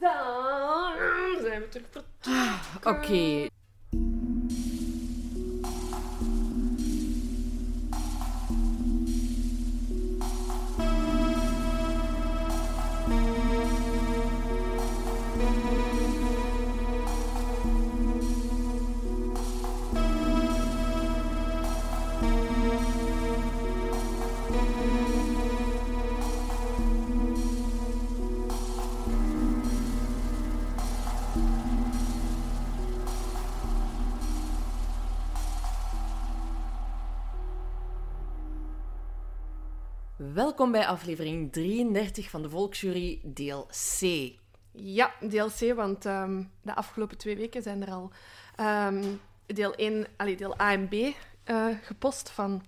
Dan zijn Welkom bij aflevering 33 van de Volksjury, deel C. Ja, deel C, want ehm, de afgelopen twee weken zijn er al ehm, deel 1, allee, deel A en B eh, gepost van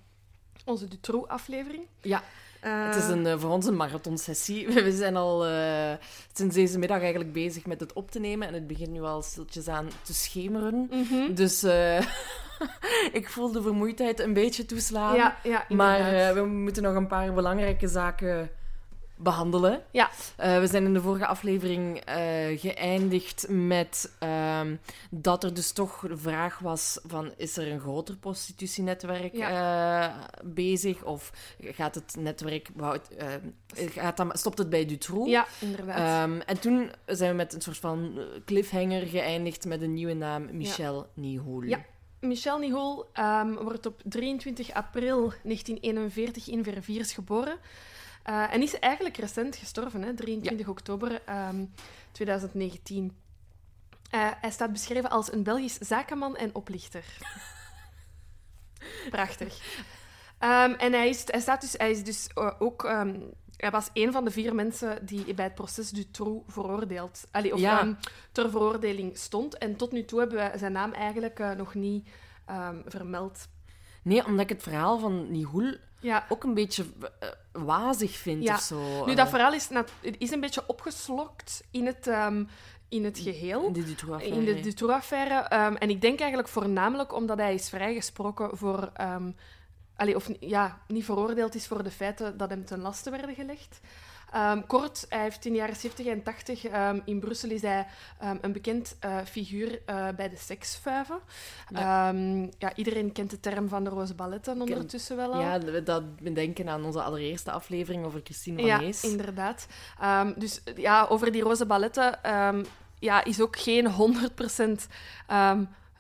onze Dutroux-aflevering. Ja, Het is een, eh, voor ons een marathonsessie. We zijn al eh, sinds deze middag eigenlijk bezig met het op te nemen en het begint nu al stiltjes aan te schemeren. mhm. Dus eh, ik voel de vermoeidheid een beetje toeslaan. Ja, ja, maar we moeten nog een paar belangrijke zaken behandelen. Ja. Eh, we zijn in de vorige aflevering eh, geëindigd met ehm, dat er dus toch de vraag was van is er een groter prostitutienetwerk eh, bezig of gaat het netwerk wou- gaat dat, stopt het bij Dutroux? ja, inderdaad. Ehm, en toen zijn we met een soort van cliffhanger geëindigd met een nieuwe naam, Michel Nihoul. Ja. Michel Nihoul ehm, wordt op 23 april 1941 in Verviers geboren. Eh, en is eigenlijk recent gestorven, hè? 23 oktober ehm, 2019. Eh, hij staat beschreven als een Belgisch zakenman en oplichter. Prachtig. Ehm, en hij is, hij, staat dus, hij is dus eh, ook... ehm, hij was een van de vier mensen die bij het proces Dutroux veroordeeld... Allee, of Ja. ter veroordeling stond. En tot nu toe hebben we zijn naam eigenlijk nog niet vermeld. Nee, omdat ik het verhaal van Nihoul Ja, ook een beetje wazig vind Ja. of zo. nu Eh, dat verhaal is, is een beetje opgeslokt in het, ehm, in het geheel. in de Dutroux-affaire. In de Dutroux-affaire. Ehm, en ik denk eigenlijk voornamelijk omdat hij is vrijgesproken voor... ehm, allee, of ja, niet veroordeeld is voor de feiten dat hem ten laste werden gelegd. Ehm, kort, hij heeft in de jaren 70 en 80 ehm, in Brussel is hij ehm, een bekend eh, figuur eh, bij de seksvuiven. Ja. Ja. iedereen kent de term van de roze balletten ondertussen wel al. Ja, dat we denken aan onze allereerste aflevering over Christine van Ja, inderdaad. Dus ja, over die roze balletten ja, is ook geen 100%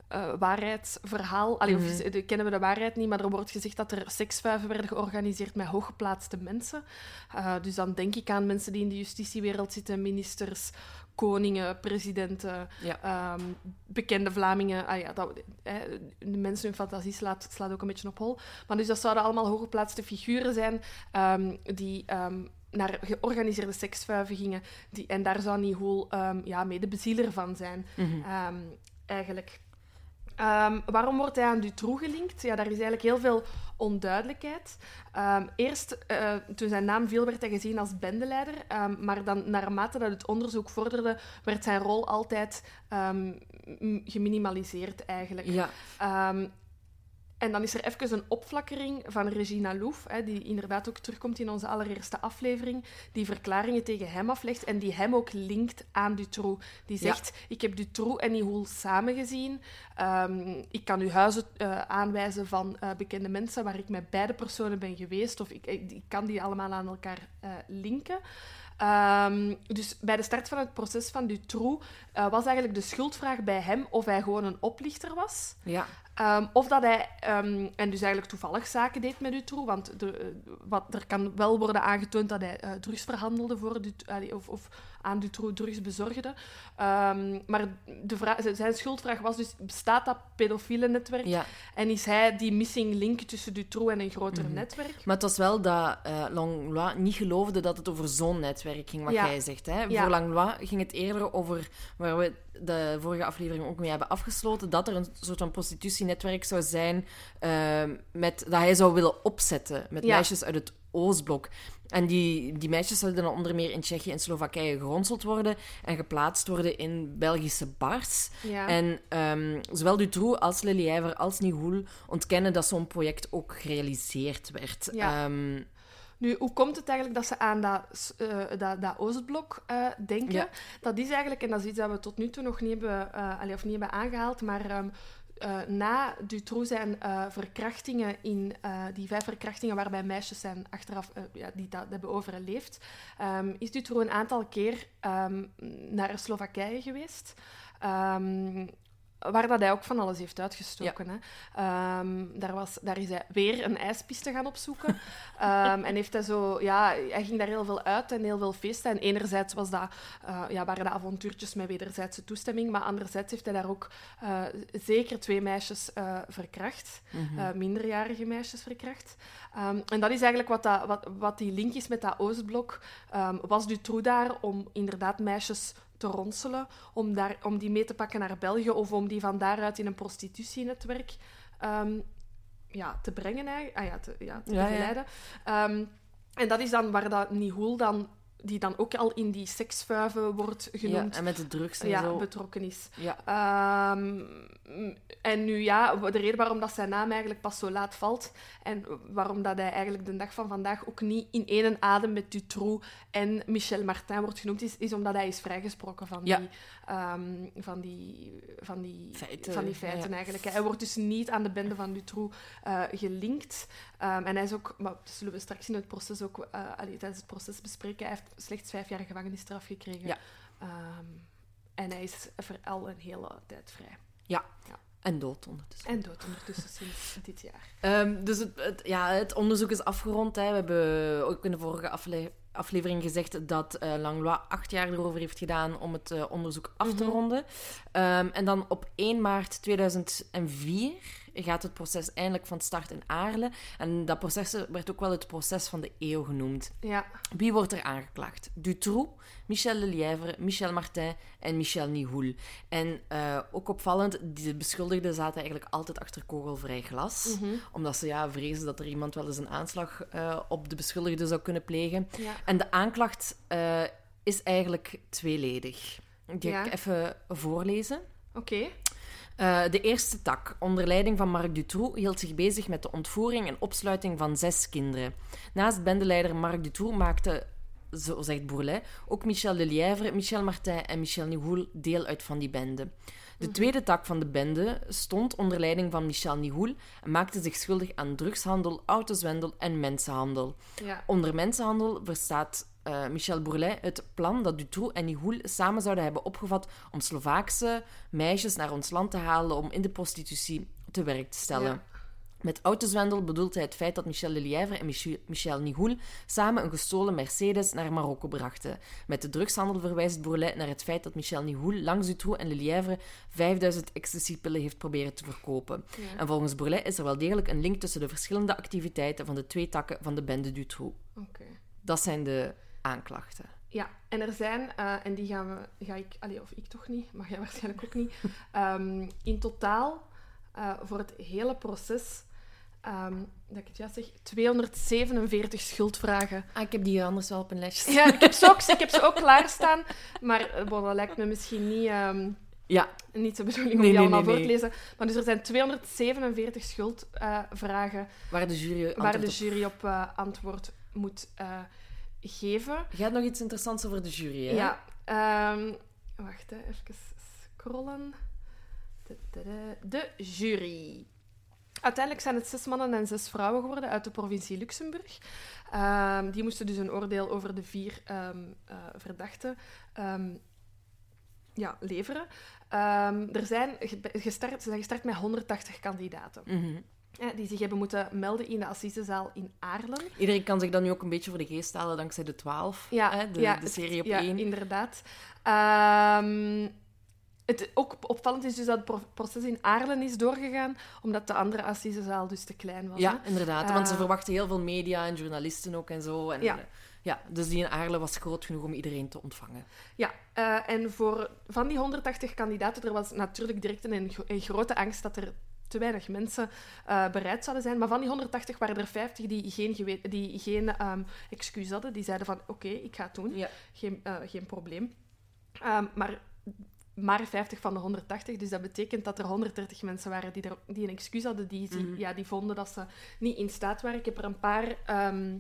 eh, waarheidsverhaal. Allee, Mhm. of de- kennen we de waarheid niet, maar er wordt gezegd dat er seksvuiven werden georganiseerd met hooggeplaatste mensen. Eh, dus dan denk ik aan mensen die in de justitiewereld zitten, ministers, koningen, presidenten, Ja. ehm, bekende Vlamingen. Ah, ja, dat, hè, de mensen hun fantasie slaat, slaat ook een beetje op hol. Maar dus dat zouden allemaal hooggeplaatste figuren zijn ehm, die ehm, naar georganiseerde seksvuiven gingen. Die, en daar zou Nihoul um, ja, medebezieler van zijn, Mhm. eigenlijk. Ehm, waarom wordt hij aan Dutroux gelinkt? Ja, daar is eigenlijk heel veel onduidelijkheid. Ehm, eerst, eh, toen zijn naam viel, werd hij gezien als bendeleider. ehm, maar dan, naarmate dat het onderzoek vorderde, werd zijn rol altijd geminimaliseerd, eigenlijk. Ja, en dan is er even een opflakkering van Regina Louf, hè, die inderdaad ook terugkomt in onze allereerste aflevering, die verklaringen tegen hem aflegt en die hem ook linkt aan Dutroux. Die Ja. zegt, ik heb Dutroux en Nihoul samen gezien. Ehm, ik kan u huizen eh, aanwijzen van eh, bekende mensen waar ik met beide personen ben geweest, of ik, ik, ik kan die allemaal aan elkaar eh, linken. Ehm, dus bij de start van het proces van Dutroux eh, was eigenlijk de schuldvraag bij hem of hij gewoon een oplichter was. ja. Ehm, of dat hij, ehm, en dus eigenlijk toevallig zaken deed met Dutroux, want de, eh, wat, er kan wel worden aangetoond dat hij eh, drugs verhandelde voor Dut- allee, of, of aan Dutroux drugs bezorgde. Ehm, maar de vraag, zijn schuldvraag was dus, bestaat dat pedofiele netwerk? ja. En is hij die missing link tussen Dutroux en een groter Mhm. netwerk? Maar het was wel dat Langlois niet geloofde dat het over zo'n netwerk ging, wat Ja. jij zegt. Hè? Ja. Voor Langlois ging het eerder over, waar we de vorige aflevering ook mee hebben afgesloten, dat er een soort van prostitutienetwerk zou zijn eh, met, dat hij zou willen opzetten met meisjes uit het Oostblok. En die, die meisjes zouden dan onder meer in Tsjechië en Slowakije geronseld worden en geplaatst worden in Belgische bars. Ja. En ehm, zowel Dutroux als Lelièvre als Nihoul ontkennen dat zo'n project ook gerealiseerd werd. Ja. Ehm, Nu, hoe komt het eigenlijk dat ze aan dat, uh, dat, dat Oostblok uh, denken? Ja. Dat is eigenlijk, en dat is iets dat we tot nu toe nog niet hebben, uh, allee, of niet hebben aangehaald, maar um, na Dutroux zijn verkrachtingen in die vijf verkrachtingen waarbij meisjes zijn achteraf ja, die dat hebben overleefd, um, is Dutroux een aantal keer um, naar Slowakije geweest. Um, Waar dat hij ook van alles heeft uitgestoken. Ja. Hè. Um, daar, was, daar is hij weer een ijspiste gaan opzoeken. um, en heeft hij, zo, ja, hij ging daar heel veel uit en heel veel feesten. En enerzijds was dat, uh, ja, waren dat avontuurtjes met wederzijdse toestemming. Maar anderzijds heeft hij daar ook uh, zeker twee meisjes uh, verkracht. Mm -hmm. minderjarige meisjes verkracht. Um, en dat is eigenlijk wat, dat, wat, wat die link is met dat Oostblok. was Dutroux daar om inderdaad meisjes te ronselen, om, daar, om die mee te pakken naar België of om die van daaruit in een prostitutienetwerk um, ja, te brengen, ah, ja, te, ja, te Ja, ja. begeleiden. Um, en dat is dan waar dat Nihoul dan die dan ook al in die seksvuiven wordt Ja, genoemd, en met de drugs en ja, zo. betrokken is. Ja. Ehm, en nu ja, de reden waarom dat zijn naam eigenlijk pas zo laat valt en waarom dat hij eigenlijk de dag van vandaag ook niet in één adem met Dutroux en Michel Martin wordt genoemd, is, is omdat hij is vrijgesproken van, Ja. die, ehm, van, die, van, die, Feiten, van die feiten ja, ja. eigenlijk. Hij wordt dus niet aan de bende van Dutroux eh, gelinkt. Ehm, en hij is ook, maar dat zullen we straks in het proces ook, eh, allee, tijdens het proces bespreken, hij heeft slechts vijf jaar gevangenisstraf gekregen. Ja. Ehm, en hij is voor al een hele tijd vrij. En dood ondertussen. En dood ondertussen sinds dit jaar. Ehm, dus het, het- ja, het onderzoek is afgerond. Hè. We hebben ook in de vorige afle- aflevering gezegd dat eh, Langlois acht jaar erover heeft gedaan om het eh, onderzoek af te Mhm. ronden. Ehm, en dan op 1 maart 2004 gaat het proces eindelijk van start in Aarle. En dat proces werd ook wel het proces van de eeuw genoemd. Ja, Wie wordt er aangeklaagd? Dutroux, Michel Lelièvre, Michel Martin en Michel Nihoul. En eh, ook opvallend, de beschuldigden zaten eigenlijk altijd achter kogelvrij glas. mhm. Omdat ze ja, vrezen dat er iemand wel eens een aanslag eh, op de beschuldigden zou kunnen plegen. ja. En de aanklacht eh, is eigenlijk tweeledig. Die ga Ja. ik even voorlezen. Oké. Eh, de eerste tak, onder leiding van Marc Dutroux, hield zich bezig met de ontvoering en opsluiting van zes kinderen. Naast bendeleider Marc Dutroux maakte, zo zegt Bourlet, ook Michel Lelièvre, Michel Martin en Michel Nihoul deel uit van die bende. De tweede tak van de bende stond onder leiding van Michel Nihoul en maakte zich schuldig aan drugshandel, autozwendel en mensenhandel. Ja. Onder mensenhandel verstaat eh, Michel Bourlet het plan dat Dutroux en Nihoul samen zouden hebben opgevat om Slovaakse meisjes naar ons land te halen om in de prostitutie te werk te stellen. Ja. Met autozwendel bedoelt hij het feit dat Michel Lelièvre en Michel, Michel Nihoul samen een gestolen Mercedes naar Marokko brachten. Met de drugshandel verwijst Bourlet naar het feit dat Michel Nihoul langs Dutroux en Lelièvre 5000 ecstasypillen heeft proberen te verkopen. Ja. En volgens Bourlet is er wel degelijk een link tussen de verschillende activiteiten van de twee takken van de bende Dutroux. Oké. Dat zijn de aanklachten. Ja, en er zijn, eh, en die gaan we, ga ik, allee, of ik toch niet, maar jij waarschijnlijk ook niet, Ehm, in totaal eh, voor het hele proces, ehm, dat ik het juist zeg, 247 schuldvragen. Ah, ik heb die anders wel op een lijstje. Ja, ik heb ze ook, ik heb ze ook klaarstaan, maar eh, bon, dat lijkt me misschien niet, ehm, Ja, niet de bedoeling om Nee, die allemaal nee, voor te nee. lezen. Maar dus er zijn 247 schuldvragen waar de jury waar de op- jury op eh, antwoord moet eh, geven. Je hebt nog iets interessants over de jury, hè? Ja, ehm, wacht, hè, even scrollen. De, de, de, de jury. Uiteindelijk zijn het zes mannen en zes vrouwen geworden uit de provincie Luxemburg. Ehm, die moesten dus een oordeel over de vier ehm, eh, verdachten ja, leveren. Er zijn ge- gestart, ze zijn gestart met 180 kandidaten hè, die zich hebben moeten melden in de assisezaal in Aarlen. Iedereen kan zich dan nu ook een beetje voor de geest halen dankzij de 12, Ja, hè? De, ja, de het- serie op ja, inderdaad. Ehm, het ook opvallend is dus dat het pro- proces in Aarlen is doorgegaan, omdat de andere assisezaal dus te klein was. Ja, hè. inderdaad. Want ze Eh, verwachten heel veel media en journalisten ook en zo. En, Ja. eh, ja, dus die in Aarle was groot genoeg om iedereen te ontvangen. Ja, eh, en voor, van die 180 kandidaten, er was natuurlijk direct een, een grote angst dat er te weinig mensen eh, bereid zouden zijn. Maar van die 180 waren er 50 die geen, die geen ehm, excuus hadden. Die zeiden van, oké, ik ga het doen. Ja. Geen, eh, geen probleem. Ehm, maar maar 50 van de 180. Dus dat betekent dat er 130 mensen waren die, er, die een excuus hadden. Die, zie- Mhm. ja, die vonden dat ze niet in staat waren. Ik heb er een paar ehm,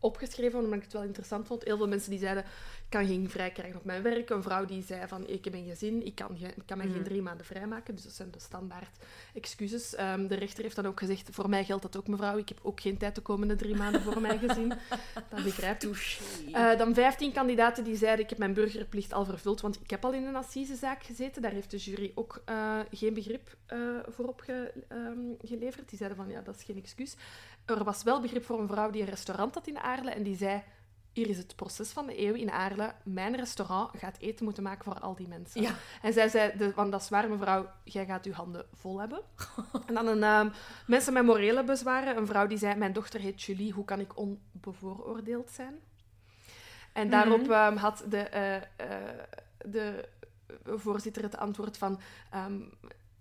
opgeschreven omdat ik het wel interessant vond. Heel veel mensen die zeiden, ik kan geen vrij krijgen op mijn werk. Een vrouw die zei van, ik heb een gezin, ik kan, ik kan mij geen Mhm. drie maanden vrijmaken. Dus dat zijn de standaard excuses. Ehm, de rechter heeft dan ook gezegd, voor mij geldt dat ook mevrouw. Ik heb ook geen tijd de komende drie maanden voor mijn gezin. Dat begrijp ik. Eh, dan 15 kandidaten die zeiden, ik heb mijn burgerplicht al vervuld, want ik heb al in een assisezaak gezeten. Daar heeft de jury ook eh, geen begrip eh, voor opgeleverd. die zeiden van, ja, dat is geen excuus. Er was wel begrip voor een vrouw die een restaurant had in Aarle en die zei, hier is het proces van de eeuw in Aarle. Mijn restaurant gaat eten moeten maken voor al die mensen. Ja. En zij zei, de, want dat is waar mevrouw, jij gaat uw handen vol hebben. en dan een, ehm, mensen met morele bezwaren. Een vrouw die zei, mijn dochter heet Julie, hoe kan ik onbevooroordeeld zijn? En daarop Mhm. ehm, had de, eh, eh, de voorzitter het antwoord van... ehm,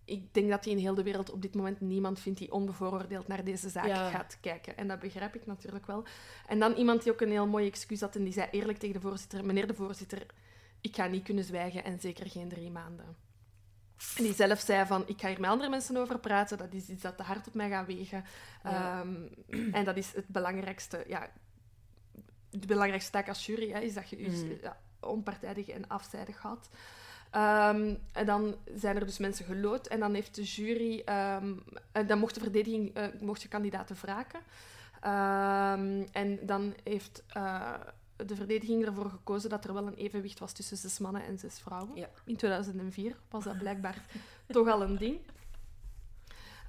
ik denk dat hij in heel de wereld op dit moment niemand vindt die onbevooroordeeld naar deze zaak Ja. gaat kijken. En dat begrijp ik natuurlijk wel. En dan iemand die ook een heel mooi excuus had en die zei eerlijk tegen de voorzitter... Meneer de voorzitter, ik ga niet kunnen zwijgen en zeker geen drie maanden. En die zelf zei van, ik ga hier met andere mensen over praten, dat is iets dat te hard op mij gaat wegen. Ja. Ehm, en dat is het belangrijkste, ja, de belangrijkste taak als jury, hè, is dat je je ja, onpartijdig en afzijdig houdt. Ehm, en dan zijn er dus mensen gelood en dan heeft de jury, en dan mocht de verdediging, eh, mocht je kandidaten wraken. Ehm, en dan heeft eh, de verdediging ervoor gekozen dat er wel een evenwicht was tussen zes mannen en zes vrouwen. Ja. In 2004 was dat blijkbaar toch al een ding.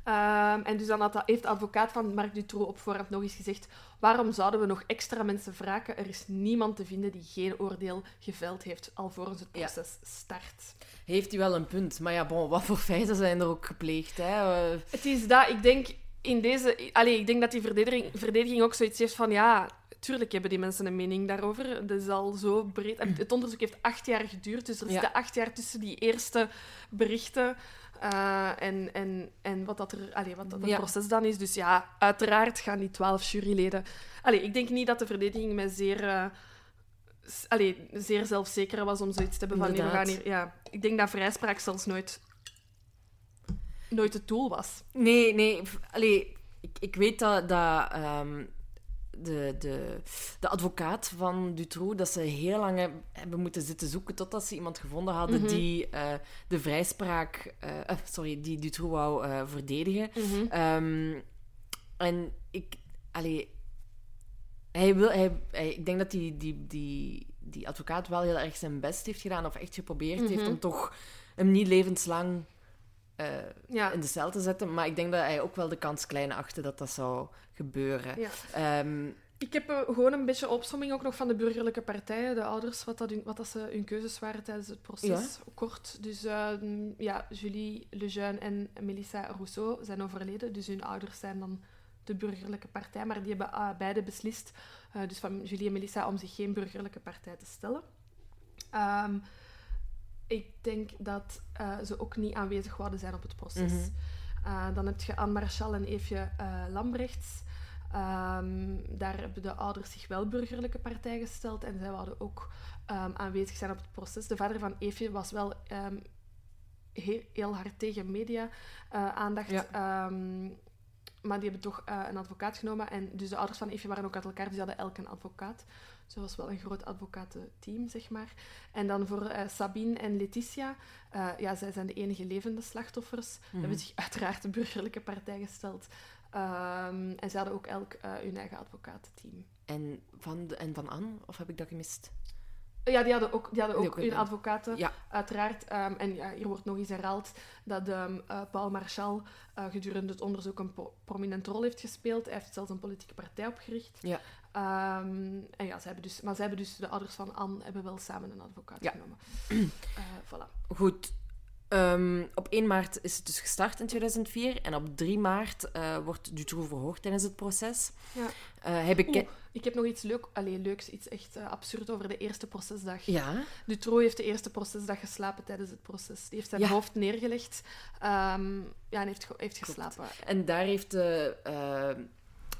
Ehm, en dus dan had, heeft de advocaat van Marc Dutroux op voorhand nog eens gezegd waarom zouden we nog extra mensen wraken? Er is niemand te vinden die geen oordeel geveld heeft alvorens het Ja. proces start. Heeft hij wel een punt. Maar ja, bon, wat voor feiten zijn er ook gepleegd? Hè? Eh, Het is dat, ik denk in deze... Allee, ik denk dat die verdediging, verdediging ook zoiets heeft van, ja, tuurlijk hebben die mensen een mening daarover. Dat is al zo breed. Het onderzoek heeft acht jaar geduurd, dus er Ja. zitten acht jaar tussen die eerste berichten eh, en, en, en wat, dat er, allee, wat dat het Ja. proces dan is. Dus ja, uiteraard gaan die twaalf juryleden... Allee, ik denk niet dat de verdediging met zeer... allee, zeer zelfzeker was om zoiets te hebben van... nee, we gaan hier, ja, ik denk dat vrijspraak zelfs nooit, nooit het doel was. Nee, nee. Allee, ik, ik weet dat, dat ehm, de, de, de advocaat van Dutroux, dat ze heel lang heb- hebben moeten zitten zoeken totdat ze iemand gevonden hadden Mhm. die eh, de vrijspraak, eh, eh, sorry, die Dutroux wou verdedigen. Mhm. Ehm, en ik, allee, hij wil, hij, hij- ik denk dat die, die, die, die advocaat wel heel erg zijn best heeft gedaan, of echt geprobeerd heeft Mhm. om toch hem niet levenslang Ja. in de cel te zetten. Maar ik denk dat hij ook wel de kans klein achtte dat dat zou gebeuren. Ja. Ehm, Ik heb eh, gewoon een beetje opsomming ook nog van de burgerlijke partijen, de ouders, wat, dat hun, wat dat ze hun keuzes waren tijdens het proces. Kort. Dus eh, ja, Julie Lejeune en Melissa Rousseau zijn overleden, dus hun ouders zijn dan de burgerlijke partij, maar die hebben ah, beide beslist, eh, dus van Julie en Melissa, om zich geen burgerlijke partij te stellen. Ehm, ik denk dat eh, ze ook niet aanwezig wouden zijn op het proces. Mhm. Eh, dan heb je Anne Marchal en Eefje eh, Lambrechts. Ehm, daar hebben de ouders zich wel burgerlijke partij gesteld en zij wilden ook ehm, aanwezig zijn op het proces. De vader van Eefje was wel ehm, heel, heel hard tegen media-aandacht. Ja. Ehm, maar die hebben toch eh, een advocaat genomen. En dus de ouders van Eefje waren ook uit elkaar, dus die hadden elk een advocaat. Dus dat was wel een groot advocatenteam, zeg maar. En dan voor eh, Sabine en Letitia, eh, ja, zij zijn de enige levende slachtoffers. Mhm. hebben zich uiteraard de burgerlijke partij gesteld. Ehm, en ze hadden ook elk eh, hun eigen advocatenteam. en, van de, en van Anne? Of heb ik dat gemist? Ja, die hadden ook, die hadden Die ook hun advocaten, Ja. uiteraard. Ehm, en ja, hier wordt nog eens herhaald dat ehm, eh, Paul Marchal eh, gedurende het onderzoek een pro- prominente rol heeft gespeeld. Hij heeft zelfs een politieke partij opgericht. Ja. En ja, ze hebben dus, maar ze hebben dus, de ouders van Anne hebben wel samen een advocaat Ja. genomen. Voilà. Goed. Ehm, op 1 maart is het dus gestart in 2004. En op 3 maart eh, wordt Dutroux verhoord tijdens het proces. Ja. Eh, hij beken- Oeh, ik heb nog iets leuk, allee, leuks, iets echt eh, absurd over de eerste procesdag. Ja. Dutroux heeft de eerste procesdag geslapen tijdens het proces. Die heeft zijn Ja. hoofd neergelegd ehm, ja, en heeft, heeft geslapen. En daar heeft, de, eh,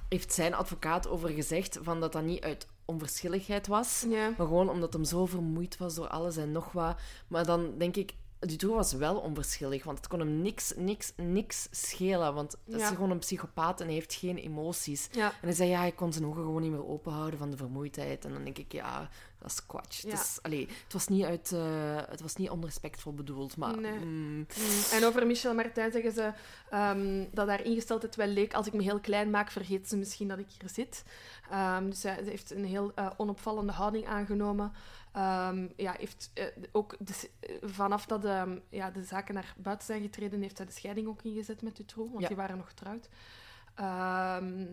heeft zijn advocaat over gezegd van dat dat niet uit onverschilligheid was. Ja. Maar gewoon omdat hem zo vermoeid was door alles en nog wat. Maar dan denk ik, Dutroux was wel onverschillig, want het kon hem niks, niks, niks schelen. Want het is gewoon een psychopaat en hij heeft geen emoties. Ja. En hij zei, ja, hij kon zijn ogen gewoon niet meer openhouden van de vermoeidheid. En dan denk ik, ja, dat is kwatsch. Ja. Het, is, allee, het, was niet uit, eh, het was niet onrespectvol bedoeld, maar... Nee. mm, Mm. En over Michel Martin zeggen ze ehm, dat haar ingesteldheid wel leek. Als ik me heel klein maak, vergeet ze misschien dat ik hier zit. Ehm, dus zij, ze heeft een heel eh, onopvallende houding aangenomen. Ehm, ja, heeft, eh, ook de, vanaf dat ehm, ja, de zaken naar buiten zijn getreden, heeft zij de scheiding ook ingezet met Dutroux, want Ja. die waren nog getrouwd. Ehm,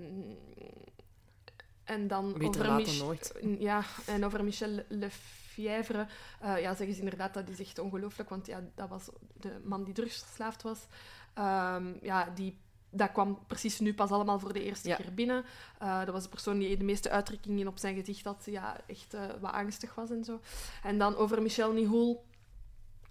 en dan Beter over laat Mich- dan nooit. Ja, en over Michel Lefebvre, eh ja, zeggen ze inderdaad, dat is echt ongelooflijk, want ja, dat was de man die drugsverslaafd was. Ja, die, dat kwam precies nu pas allemaal voor de eerste Ja. keer binnen. Eh, dat was de persoon die de meeste uitdrukkingen op zijn gezicht had, ja, echt eh, wat angstig was en zo. En dan over Michel Nihoul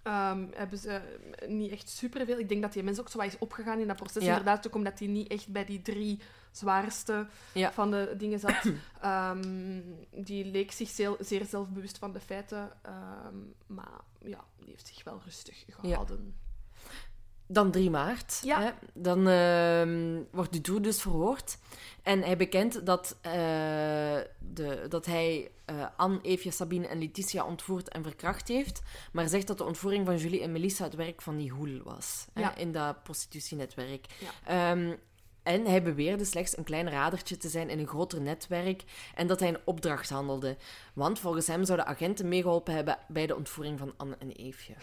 ehm, hebben ze niet echt superveel. Ik denk dat die mens ook zo wat is opgegaan in dat proces. Ja. Inderdaad, ook omdat hij niet echt bij die drie zwaarste Ja. van de dingen zat. Ehm, die leek zich zeer, zeer zelfbewust van de feiten. ehm, maar ja, die heeft zich wel rustig gehouden. Dan 3 maart. Ja. Hè, dan ehm, wordt Dutroux dus verhoord. En hij bekent dat, eh, de, dat hij eh, Anne, Eefje, Sabine en Letitia ontvoerd en verkracht heeft. Maar zegt dat de ontvoering van Julie en Melissa het werk van Nihoul was. Hè, Ja. in dat prostitutienetwerk. Ja. Ehm, en hij beweerde slechts een klein radertje te zijn in een groter netwerk en dat hij een opdracht handelde. Want volgens hem zouden agenten meegeholpen hebben bij de ontvoering van Anne en Eefje.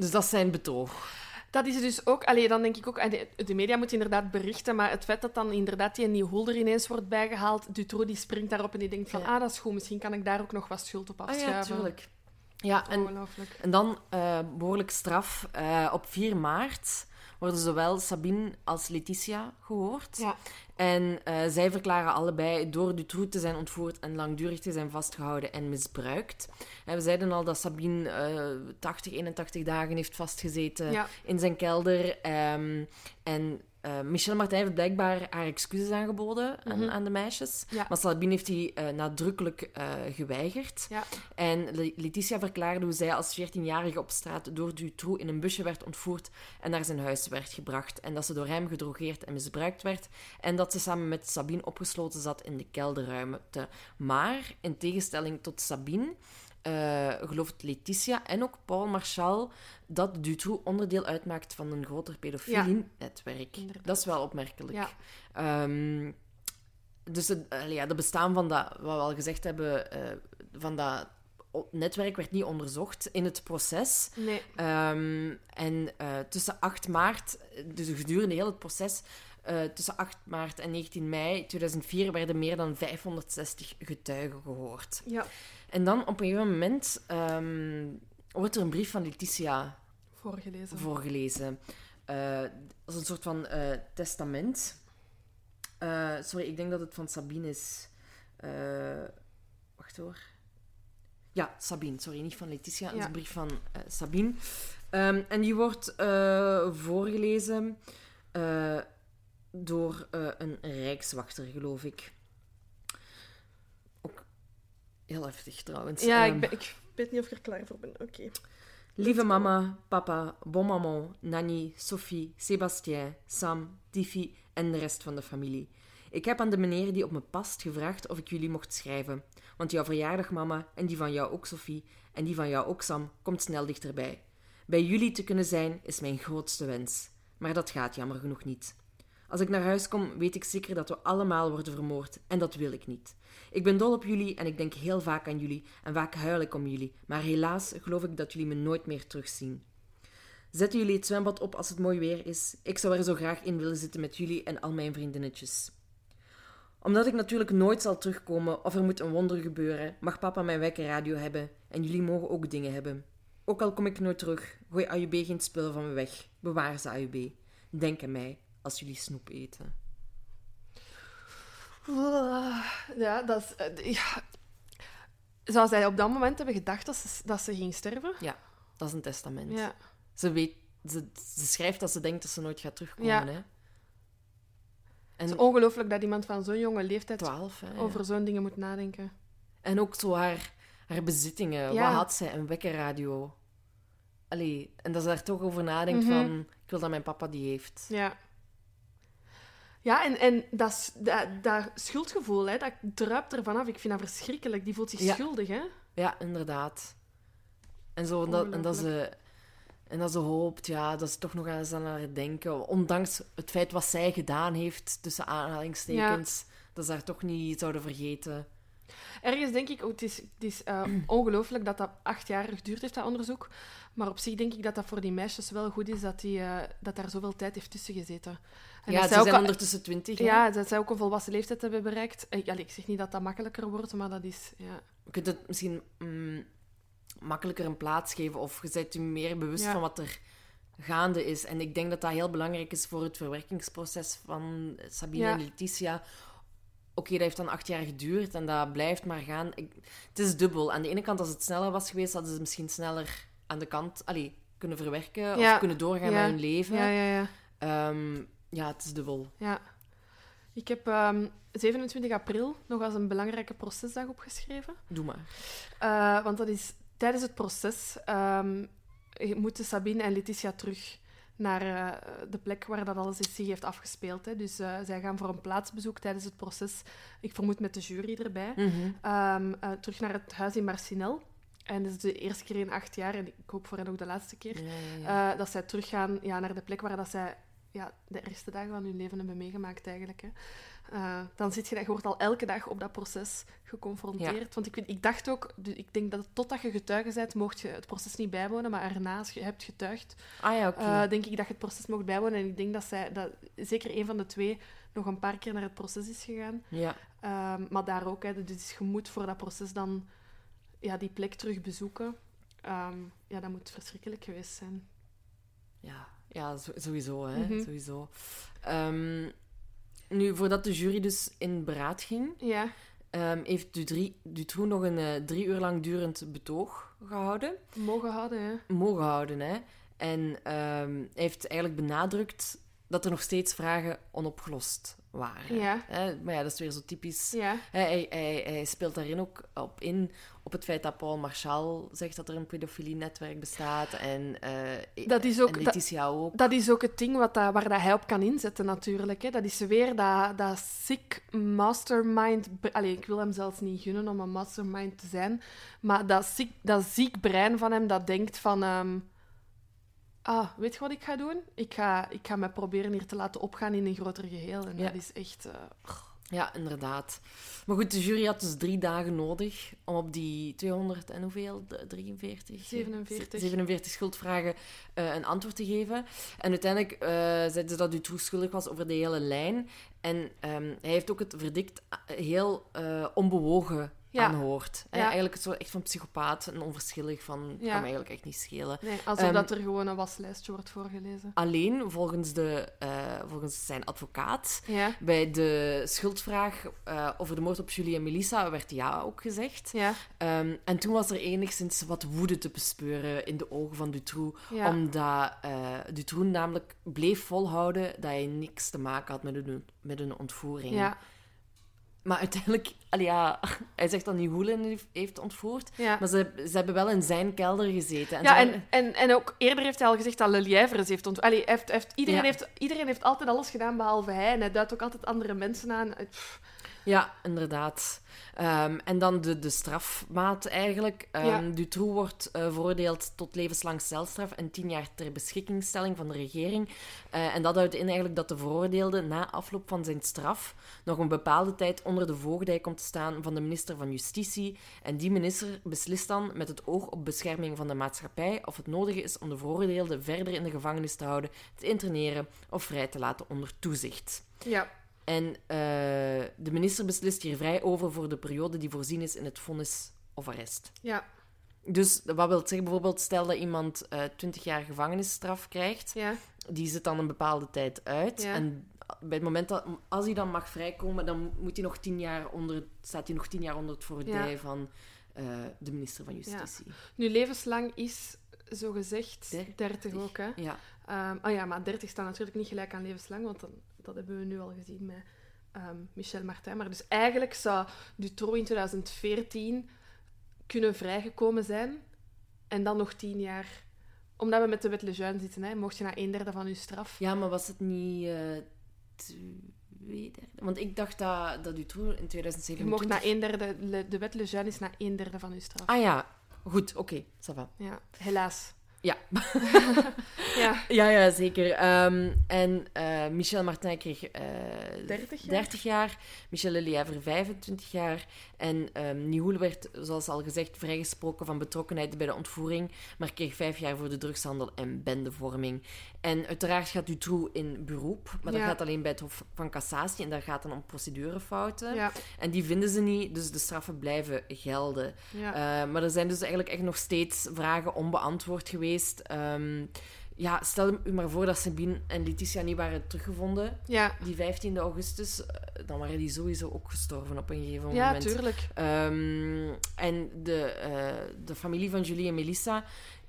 Dus dat is zijn betoog. Dat is dus ook... Allee, dan denk ik ook... De, media moeten inderdaad berichten, maar het feit dat dan inderdaad die Nihoul er ineens wordt bijgehaald, Dutroux die springt daarop en die denkt van, Ja. ah, dat is goed, misschien kan ik daar ook nog wat schuld op Ah afschuiven. ja, tuurlijk. Ja, en, en dan eh, behoorlijk straf. Eh, op 4 maart worden zowel Sabine als Letitia gehoord. Ja. En eh, zij verklaren allebei door Dutroux te zijn ontvoerd en langdurig te zijn vastgehouden en misbruikt. En we zeiden al dat Sabine eh 80, 81 dagen heeft vastgezeten Ja. in zijn kelder. ehm, en eh, Michel Martin heeft blijkbaar haar excuses aangeboden aan, Mhm. aan de meisjes. Ja. Maar Sabine heeft die eh, nadrukkelijk eh, geweigerd. Ja. En Le- Letitia verklaarde hoe zij als 14-jarige op straat door Dutroux in een busje werd ontvoerd en naar zijn huis werd gebracht. En dat ze door hem gedrogeerd en misbruikt werd. En dat ze samen met Sabine opgesloten zat in de kelderruimte. Maar, in tegenstelling tot Sabine, eh, gelooft Letitia en ook Paul Marchal dat Dutroux onderdeel uitmaakt van een groter pedofilie-netwerk. Dat is wel opmerkelijk. Ja. Ehm, dus het, ja, de bestaan van dat, wat we al gezegd hebben, eh, van dat netwerk werd niet onderzocht in het proces. Nee. Ehm, en eh, tussen 8 maart, dus gedurende heel het proces, eh, tussen 8 maart en 19 mei 2004 werden meer dan 560 getuigen gehoord. Ja. En dan op een gegeven moment ehm, wordt er een brief van Letitia Voorgelezen. voorgelezen. Eh, als een soort van eh, testament. Sorry, ik denk dat het van Sabine is. Wacht hoor. Ja, Sabine, sorry, niet van Letitia. Het is een brief van Sabine. Ehm, en die wordt voorgelezen door eh, een rijkswachter, geloof ik. Ook heel heftig trouwens. Ja, Ehm, ik, ben, ik weet niet of ik er klaar voor ben. Oké. Lieve mama, papa, bon maman, Nanny, Sophie, Sébastien, Sam, Tiffy en de rest van de familie. Ik heb aan de meneer die op me past gevraagd of ik jullie mocht schrijven. Want jouw verjaardag, mama, en die van jou ook, Sophie, en die van jou ook, Sam, komt snel dichterbij. Bij jullie te kunnen zijn is mijn grootste wens. Maar dat gaat jammer genoeg niet. Als ik naar huis kom, weet ik zeker dat we allemaal worden vermoord. En dat wil ik niet. Ik ben dol op jullie en ik denk heel vaak aan jullie. En vaak huil ik om jullie. Maar helaas geloof ik dat jullie me nooit meer terugzien. Zetten jullie het zwembad op als het mooi weer is? Ik zou er zo graag in willen zitten met jullie en al mijn vriendinnetjes. Omdat ik natuurlijk nooit zal terugkomen of er moet een wonder gebeuren, mag papa mijn wekkerradio hebben en jullie mogen ook dingen hebben. Ook al kom ik nooit terug, gooi AUB geen spullen van me weg. Bewaar ze AUB. Denk aan mij als jullie snoep eten. Ja, dat is... eh, ja. Zou zij op dat moment hebben gedacht dat ze, dat ze ging sterven? Ja, dat is een testament. Ja. Ze, weet, ze, ze schrijft dat ze denkt dat ze nooit gaat terugkomen. Ja. Hè? Het En is ongelooflijk dat iemand van zo'n jonge leeftijd 12, hè? ja. over zo'n dingen moet nadenken. En ook zo haar, haar bezittingen. Ja. Wat had zij? Een wekkerradio. Allee, en dat ze daar toch over nadenkt Mhm. van... Ik wil dat mijn papa die heeft. Ja. Ja, en, en dat, dat, dat schuldgevoel, hè, dat druipt ervan af. Ik vind dat verschrikkelijk. Die voelt zich Ja. schuldig, hè? Ja, inderdaad. En, zo, en, dat, en, dat ze, en dat ze hoopt ja, dat ze toch nog eens aan haar denken. Ondanks het feit wat zij gedaan heeft, tussen aanhalingstekens, dat ze haar toch niet zouden vergeten. Ergens denk ik, oh, het is, het is eh, ongelooflijk dat dat acht jaar geduurd heeft, dat onderzoek. Maar op zich denk ik dat dat voor die meisjes wel goed is dat, die, eh, dat daar zoveel tijd heeft tussen gezeten. En ja, dat ze zij ook zijn al- ondertussen twintig. hè. Ja, dat zij ook een volwassen leeftijd hebben bereikt. Ik, allee, ik zeg niet dat dat makkelijker wordt, maar dat is... Ja. Je kunt het misschien mm, makkelijker een plaats geven of je bent je meer bewust Ja. van wat er gaande is. En ik denk dat dat heel belangrijk is voor het verwerkingsproces van Sabine Ja. en Letitia. Oké, dat heeft dan acht jaar geduurd en dat blijft maar gaan. Ik, het is dubbel. Aan de ene kant, als het sneller was geweest, hadden ze misschien sneller aan de kant allee, kunnen verwerken Ja. of kunnen doorgaan Ja. met hun leven. Ja, ja, ja. Ehm, ja, het is dubbel. ja. Ik heb ehm, 27 april nog als een belangrijke procesdag opgeschreven. Doe maar. Eh, want dat is tijdens het proces ehm, moeten Sabine en Letitia terug naar eh, de plek waar dat alles zich heeft afgespeeld. Hè. Dus eh, zij gaan voor een plaatsbezoek tijdens het proces. Ik vermoed met de jury erbij. Mhm. Ehm, eh, terug naar het huis in Marcinel. En dat is de eerste keer in acht jaar, en ik hoop voor hen ook de laatste keer, Ja, ja, ja. dat zij teruggaan ja, naar de plek waar dat zij ja, de ergste dagen van hun leven hebben meegemaakt eigenlijk. Hè. Eh, dan zit je, je wordt al elke dag op dat proces geconfronteerd. Want ik, ik dacht ook, ik denk dat totdat je getuige bent, mocht je het proces niet bijwonen, maar erna, als je hebt getuigd, ah ja, eh, denk ik dat je het proces mocht bijwonen. En ik denk dat zij, dat zeker een van de twee, nog een paar keer naar het proces is gegaan. ja. Ehm, maar daar ook, hè, dus je moet voor dat proces dan ja, die plek terug bezoeken. Ehm, ja, dat moet verschrikkelijk geweest zijn. Ja, ja sowieso. Hè? Mhm. sowieso. Ehm, nu, voordat de jury dus in beraad ging, Ja, ehm, heeft Dutroux nog een eh, drie uur lang durend betoog gehouden. mogen houden, hè. Mogen houden, hè. En ehm, hij heeft eigenlijk benadrukt dat er nog steeds vragen onopgelost waren. Ja. Hè? Maar ja, dat is weer zo typisch. Ja, Hij, hij, speelt daarin ook op in, op het feit dat Paul Marchal zegt dat er een pedofilie-netwerk bestaat. En, eh Dat is ook- en dat- ook. dat is ook het ding wat waar dat hij op kan inzetten, natuurlijk. Hè. Dat is weer dat, dat sick mastermind... Allee, ik wil hem zelfs niet gunnen om een mastermind te zijn. Maar dat ziek, dat ziek brein van hem dat denkt van... ehm, ah, weet je wat ik ga doen? Ik ga, ik ga me proberen hier te laten opgaan in een groter geheel. En Ja. dat is echt... eh, Ja, inderdaad. Maar goed, de jury had dus drie dagen nodig om op die 200 en hoeveel? De 43? 47. 47 schuldvragen eh, een antwoord te geven. En uiteindelijk eh zeiden ze dat Dutroux schuldig was over de hele lijn. En ehm, hij heeft ook het verdict heel onbewogen Ja. aanhoord. Hè, Ja. Eigenlijk zo echt van psychopaat en onverschillig van... Het Ja. kan me eigenlijk echt niet schelen. nee, alsof Ehm, dat er gewoon een waslijstje wordt voorgelezen. Alleen, volgens, de, eh, volgens zijn advocaat, bij de schuldvraag eh, over de moord op Julie en Melissa werd ja ook gezegd. Ehm, en toen was er enigszins wat woede te bespeuren in de ogen van Dutroux. Omdat eh Dutroux namelijk bleef volhouden dat hij niks te maken had met een, met een ontvoering. ja, Maar uiteindelijk, ja, hij zegt dat niet Hoelen heeft, ontvoerd. ja. Maar ze, ze hebben wel in zijn kelder gezeten. En Ja, en, en, en ook eerder heeft hij al gezegd dat Lelièvres heeft ont... Allee, hij heeft, heeft, iedereen, Ja. heeft, iedereen heeft altijd alles gedaan behalve hij. En hij duidt ook altijd andere mensen aan. Pff, Ja, inderdaad. Ehm, en dan de, de strafmaat eigenlijk. Ehm Ja. Dutroux wordt eh, veroordeeld tot levenslang celstraf en tien jaar ter beschikkingstelling van de regering. Eh, en dat houdt in eigenlijk dat de veroordeelde na afloop van zijn straf nog een bepaalde tijd onder de voogdij komt te staan van de minister van Justitie. En die minister beslist dan met het oog op bescherming van de maatschappij of het nodig is om de veroordeelde verder in de gevangenis te houden, te interneren of vrij te laten onder toezicht. Ja, En eh, de minister beslist hier vrij over voor de periode die voorzien is in het vonnis of arrest. ja, Dus wat wil het zeggen? Bijvoorbeeld, stel dat iemand eh 20 jaar gevangenisstraf krijgt, ja, die zit dan een bepaalde tijd uit. Ja. En bij het moment dat, als hij dan mag vrijkomen, dan moet hij nog 10 jaar onder, staat hij nog 10 jaar onder het voordij Ja. van eh, de minister van Justitie. Nu, levenslang is zogezegd Dertig. 30 ook, hè. Ja. Ehm, oh ja, maar 30 staat natuurlijk niet gelijk aan levenslang, want dan, dat hebben we nu al gezien met ehm, Michel Martin. Maar dus eigenlijk zou Dutroux in 2014 kunnen vrijgekomen zijn en dan nog 10 jaar Omdat we met de wet Lejeune zitten, hè, mocht je na een derde van je straf. Ja, maar was het niet uh, twee derde? Want ik dacht dat, dat Dutroux in 2027... Je mocht na een derde... De wet Lejeune is na een derde van je straf. Ah ja, goed, oké, okay, ça va. Ja, helaas. Ja. ja. ja, ja, zeker. Um, en uh, Michel Martin kreeg uh, 30, jaar? 30 jaar, Michel Lelièvre 25 jaar. En um, Nihoul werd, zoals al gezegd, vrijgesproken van betrokkenheid bij de ontvoering, maar kreeg vijf jaar voor de drugshandel en bendevorming. En uiteraard gaat Dutroux in beroep, maar dat gaat alleen bij het Hof van Cassatie en daar gaat dan om procedurefouten. Ja. En die vinden ze niet, dus de straffen blijven gelden. Ja. Uh, maar er zijn dus eigenlijk echt nog steeds vragen onbeantwoord geweest. Um, ja, stel u maar voor dat Sabine en Letitia niet waren teruggevonden. Ja. Die 15 augustus, dan waren die sowieso ook gestorven op een gegeven moment. Ja, tuurlijk. Um, en de, uh, de familie van Julie en Melissa,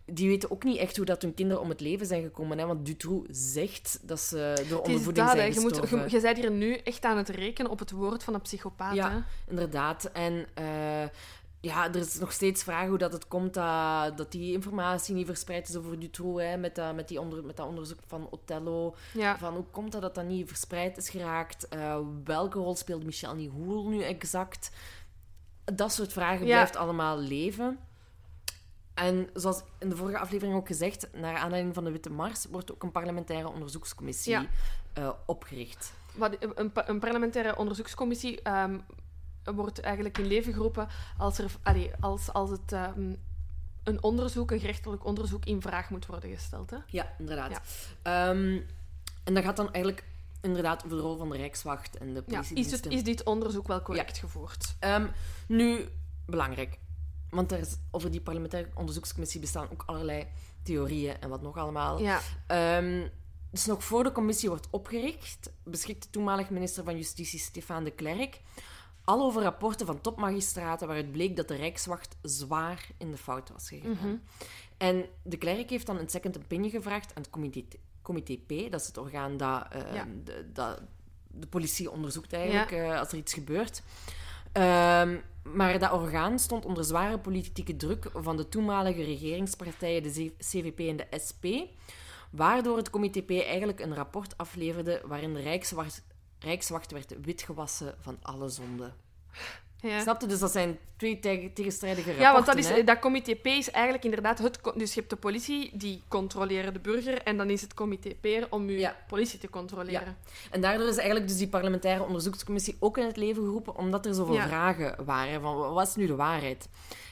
die weten ook niet echt hoe dat hun kinderen om het leven zijn gekomen. Hè? Want Dutroux zegt dat ze door ondervoeding dat, zijn je, moet, gestorven. je, je bent hier nu echt aan het rekenen op het woord van een psychopaat. Ja, hè? inderdaad. En... Uh, ja, er is nog steeds vragen hoe dat het komt dat, dat die informatie niet verspreid is over Dutroux, hè, met, dat, met, die onder, met dat onderzoek van Othello. Ja. Van hoe komt dat dat dat niet verspreid is geraakt? Uh, welke rol speelt Michel Nihoul nu exact? Dat soort vragen Ja. blijft allemaal leven. En zoals in de vorige aflevering ook gezegd, naar aanleiding van de Witte Mars wordt ook een parlementaire onderzoekscommissie Ja. uh, opgericht. Wat, een, een parlementaire onderzoekscommissie ehm, wordt eigenlijk in leven geroepen als, er, allee, als, als het ehm, een onderzoek, een gerechtelijk onderzoek, in vraag moet worden gesteld. Hè? Ja, inderdaad. Ehm, en dat gaat dan eigenlijk inderdaad over de rol van de Rijkswacht en de Ja, is, het, is dit onderzoek wel correct gevoerd? Ehm, nu, belangrijk. Want er is, over die parlementaire onderzoekscommissie bestaan ook allerlei theorieën en wat nog allemaal. Ja, dus nog voor de commissie wordt opgericht, beschikt de toenmalig minister van Justitie Stefan de Klerk al over rapporten van topmagistraten waaruit bleek dat de Rijkswacht zwaar in de fout was gegaan. Mhm. En de Klerk heeft dan een second opinion gevraagd aan het comité, comité P, dat is het orgaan dat, eh, Ja. de, dat de politie onderzoekt eigenlijk eh, als er iets gebeurt. Ehm, maar dat orgaan stond onder zware politieke druk van de toenmalige regeringspartijen, de CVP en de SP, waardoor het comité P eigenlijk een rapport afleverde waarin de Rijkswacht, Rijkswacht werd witgewassen van alle zonden. ja. Snap je? Dus dat zijn twee teg- tegenstrijdige rapporten. Ja, want dat, is, hè? dat comité P is eigenlijk inderdaad het... Dus je hebt de politie, die controleren de burger, en dan is het comité P om je Ja. politie te controleren. En daardoor is eigenlijk dus die parlementaire onderzoekscommissie ook in het leven geroepen, omdat er zoveel Ja. vragen waren van wat is nu de waarheid?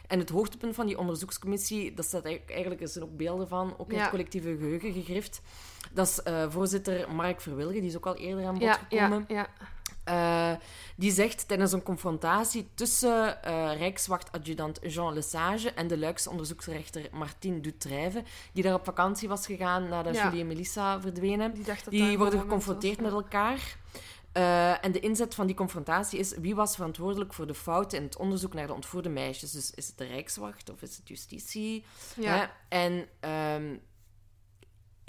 En het hoogtepunt van die onderzoekscommissie, dat staat eigenlijk, er zijn ook beelden van, ook in Ja. het collectieve geheugen gegrift. Dat is eh, voorzitter Mark Verwilgen, die is ook al eerder aan bod Ja, gekomen. ja. Eh, die zegt tijdens een confrontatie tussen eh Rijkswachtadjudant Jean Lesage en de Luikse onderzoeksrechter Martine Dutrijve, die daar op vakantie was gegaan nadat Ja. Julie en Melissa verdwenen. Die, worden geconfronteerd met elkaar. En de inzet van die confrontatie is wie was verantwoordelijk voor de fouten in het onderzoek naar de ontvoerde meisjes. Dus is het de Rijkswacht of is het justitie? Ja, Hè? En ehm,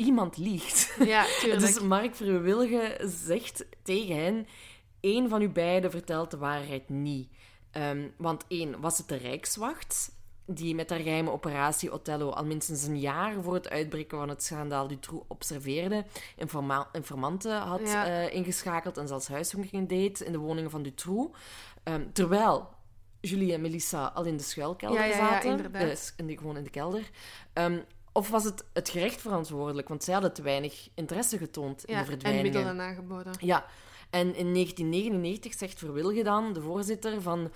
iemand liegt. ja tuurlijk. Dus Mark Verwilgen zegt tegen hen: één van u beiden vertelt de waarheid niet. Ehm, want één, was het de Rijkswacht die met haar geheime operatie Othello al minstens een jaar voor het uitbreken van het schandaal Dutroux observeerde, informa- informanten had Ja. eh, ingeschakeld en zelfs huiszoeking deed in de woningen van Dutroux. Ehm, terwijl Julie en Melissa al in de schuilkelder Ja, ja, ja, zaten. Eh, in de, gewoon in de kelder. Ehm, of was het het gerecht verantwoordelijk? Want zij hadden te weinig interesse getoond in ja, de verdwijningen. en middelen aangeboden. Ja, en in 1999 zegt Verwilge dan, de voorzitter, van...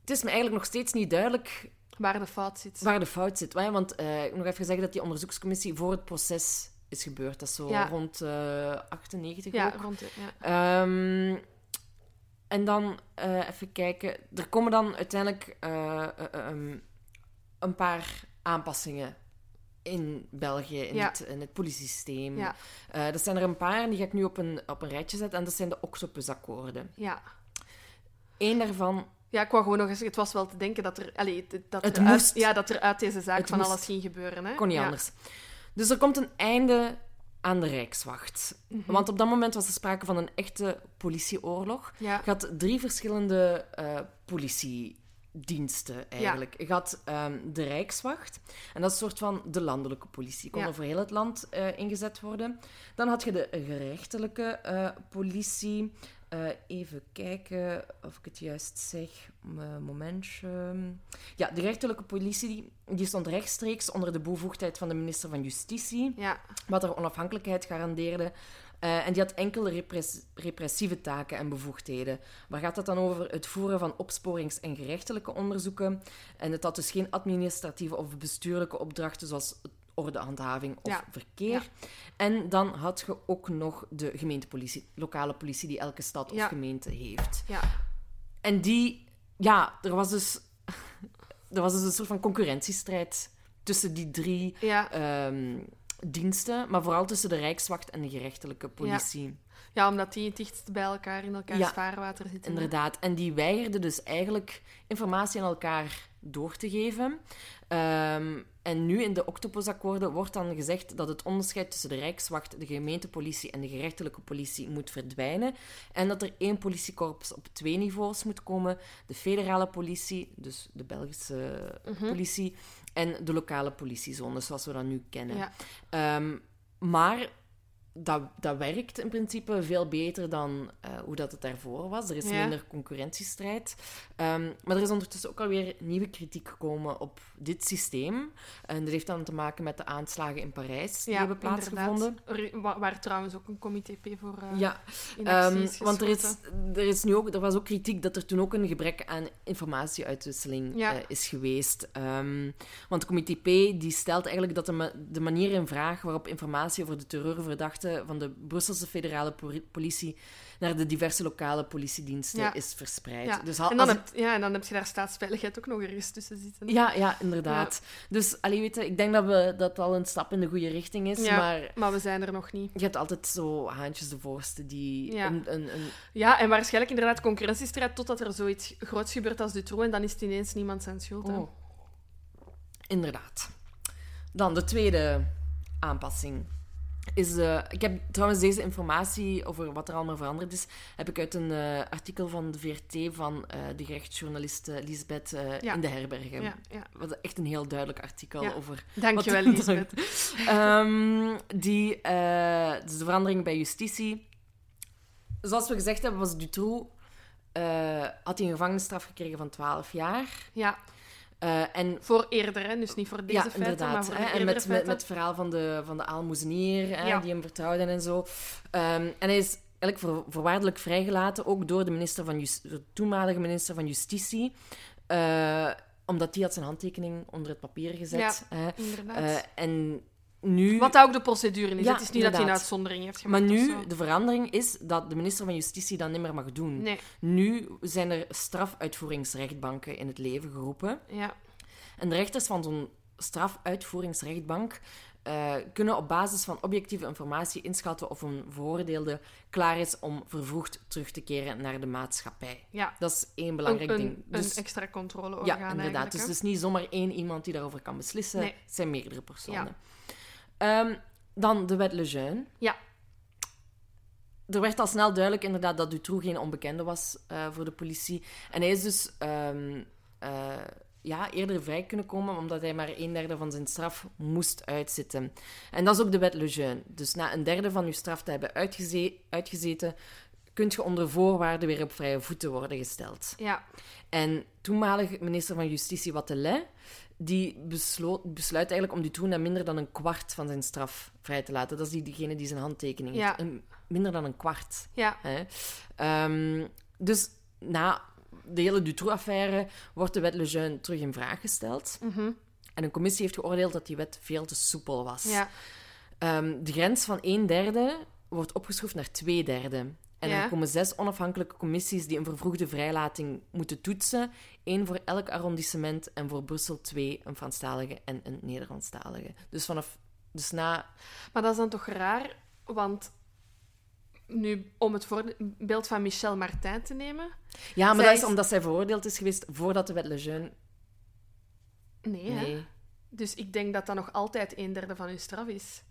Het is me eigenlijk nog steeds niet duidelijk Waar de fout zit. waar de fout zit. Want eh, ik moet nog even zeggen dat die onderzoekscommissie voor het proces is gebeurd. Dat is zo Ja. rond eh 98 ja, ook. rond ja. Ehm, en dan eh, even kijken. Er komen dan uiteindelijk eh, eh, ehm, een paar aanpassingen in België, in, Ja. het, in het politiesysteem. Ja. Eh, dat zijn er een paar en die ga ik nu op een, op een rijtje zetten. En dat zijn de Octopusakkoorden. Ja. Eén daarvan... ja, ik wou gewoon nog eens... Het was wel te denken dat er... Allee, dat Het er uit, ja, dat er uit deze zaak Het van moest. alles ging gebeuren. Hè? Kon niet ja. anders. Dus er komt een einde aan de Rijkswacht. Mhm. Want op dat moment was er sprake van een echte politieoorlog. Ja. Je had drie verschillende eh, diensten eigenlijk. Je had ehm, de Rijkswacht, en dat is een soort van de landelijke politie. Kon Ja. over heel het land eh, ingezet worden. Dan had je de gerechtelijke eh, politie. Eh, even kijken of ik het juist zeg. Momentje. Ja, de gerechtelijke politie die, die stond rechtstreeks onder de bevoegdheid van de minister van Justitie Ja, wat er onafhankelijkheid garandeerde. Eh, en die had enkele repress- repressieve taken en bevoegdheden. Waar gaat het dan over? Het voeren van opsporings- en gerechtelijke onderzoeken. En het had dus geen administratieve of bestuurlijke opdrachten, zoals ordehandhaving of Ja. verkeer. En dan had je ook nog de gemeentepolitie, lokale politie, die elke stad of gemeente heeft. ja, En die, ja, er was dus, er was dus een soort van concurrentiestrijd tussen die drie ja. Diensten, maar vooral tussen de Rijkswacht en de gerechtelijke politie. ja, omdat die het dichtst bij elkaar in elkaars Ja, vaarwater zitten. Inderdaad. En die weigerden dus eigenlijk informatie aan elkaar door te geven. Ehm, en nu in de Octopusakkoorden wordt dan gezegd dat het onderscheid tussen de Rijkswacht, de gemeentepolitie en de gerechtelijke politie moet verdwijnen. En dat er één politiekorps op twee niveaus moet komen. De federale politie, dus de Belgische Mhm. politie, en de lokale politiezones, zoals we dat nu kennen. Ja. Ehm, maar dat, dat werkt in principe veel beter dan eh, hoe dat het daarvoor was. Er is Ja. minder concurrentiestrijd. Ehm, maar er is ondertussen ook alweer nieuwe kritiek gekomen op dit systeem. En dat heeft dan te maken met de aanslagen in Parijs die Ja, hebben plaatsgevonden. inderdaad. Er- wa- waar trouwens ook een comité P voor eh, Ja, is want er, is, er, is nu ook, er was ook kritiek dat er toen ook een gebrek aan informatieuitwisseling Ja. eh, is geweest. Ehm, want de comité P die stelt eigenlijk dat de, ma- de manier in vraag waarop informatie over de terreurverdachten van de Brusselse federale poli- politie naar de diverse lokale politiediensten Ja. is verspreid. Ja. Dus al- en, dan heb, ja, en dan heb je daar staatsveiligheid ook nog ergens tussen zitten. ja, ja, inderdaad. Dus allee, weet je, ik denk dat we, dat al een stap in de goede richting is. Ja. Maar Maar we zijn er nog niet. je hebt altijd zo haantjes de voorste die Ja. een, een, een Ja, en waarschijnlijk inderdaad concurrentiestrijd totdat er zoiets groots gebeurt als Dutroux en dan is het ineens niemand zijn schuld. Oh. Inderdaad. Dan de tweede aanpassing. Is, eh, ik heb trouwens deze informatie over wat er allemaal veranderd is, heb ik uit een eh, artikel van de VRT van eh, de gerechtsjournaliste Lisbeth Ja. in de herbergen. Ja, ja. Wat echt een heel duidelijk artikel over Dankjewel, Lisbeth. Ehm, die, dus de verandering bij justitie. Zoals we gezegd hebben, was Dutroux... had hij een gevangenisstraf gekregen van 12 jaar. Ja, Eh, en voor eerder, hè. dus niet voor deze ja, feiten, maar inderdaad. voor hè. En met, met, het verhaal van de, van de aalmoezenier, hè, Ja. die hem vertrouwde en zo. Ehm, en hij is eigenlijk voor, voorwaardelijk vrijgelaten, ook door de, minister van de toenmalige minister van Justitie. eh, omdat die had zijn handtekening onder het papier gezet. hè. Inderdaad. Eh, en nu... Wat ook de procedure is. Ja, het is niet dat hij een uitzondering heeft Maar gemaakt. of nu, de verandering is dat de minister van Justitie dat niet meer mag doen. Nee, Nu zijn er strafuitvoeringsrechtbanken in het leven geroepen. ja. En de rechters van zo'n strafuitvoeringsrechtbank eh, kunnen op basis van objectieve informatie inschatten of een veroordeelde klaar is om vervroegd terug te keren naar de maatschappij. ja. Dat is één Een, belangrijk een, ding. Dus, een extra controleorgaan ja, inderdaad. Dus het is niet zomaar één iemand die daarover kan beslissen. Nee. Het zijn meerdere personen. Ehm, dan de wet Lejeune. Ja. Er werd al snel duidelijk inderdaad dat Dutroux geen onbekende was eh, voor de politie. En hij is dus ehm, eh, ja, eerder vrij kunnen komen, omdat hij maar een derde van zijn straf moest uitzitten. En dat is ook de wet Lejeune. Dus na een derde van je straf te hebben uitgeze- uitgezeten, kun je onder voorwaarden weer op vrije voeten worden gesteld. Ja, En toenmalig minister van Justitie Wattelet, die besloot, besluit eigenlijk om Dutroux minder dan een kwart van zijn straf vrij te laten. Dat is die, diegene die zijn handtekening Ja. heeft. Een- minder dan een kwart. ja, Hè? Ehm, dus na de hele Dutroux-affaire wordt de wet Lejeune terug in vraag gesteld. mhm, En een commissie heeft geoordeeld dat die wet veel te soepel was. ja, Ehm, de grens van een derde wordt opgeschroefd naar twee derde. En Ja. er komen zes onafhankelijke commissies die een vervroegde vrijlating moeten toetsen. Eén voor elk arrondissement en voor Brussel twee, een Franstalige en een Nederlandstalige. Dus vanaf... Dus na... Maar dat is dan toch raar, want nu, om het voorbeeld van Michel Martin te nemen... Ja, maar Zij dat is omdat zij veroordeeld is geweest voordat de wet Lejeune... Nee, hè? Dus ik denk dat dat nog altijd een derde van uw straf is.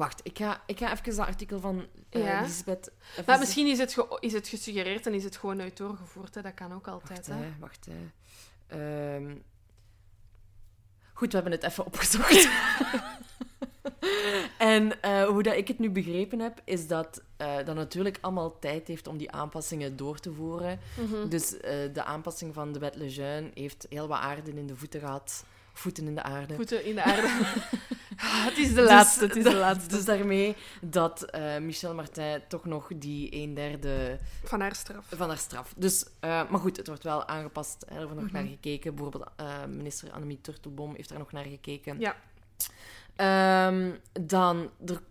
Wacht, ik ga, ik ga even dat artikel van uh, Ja. Lisbeth... even Maar misschien is het, is het gesuggereerd en is het gewoon uit doorgevoerd. Hè? Dat kan ook altijd. Wacht, Hè? hè, wacht. Hè. Ehm, Goed, we hebben het even opgezocht. en eh, hoe dat ik het nu begrepen heb, is dat eh, dat natuurlijk allemaal tijd heeft om die aanpassingen door te voeren. Mhm. Dus eh, de aanpassing van de wet Lejeune heeft heel wat aarde in de voeten gehad. Voeten in de aarde. Voeten in de aarde. het is de Dus laatste. Het is de laatste. Dus daarmee dat eh, Michel Martin toch nog die een derde Van haar straf. van haar straf. Dus, eh, maar goed, het wordt wel aangepast. Hè, er wordt nog Mhm. naar gekeken. Bijvoorbeeld eh, minister Annemie Turtelboom heeft daar nog naar gekeken. Ja. Ehm, dan, er,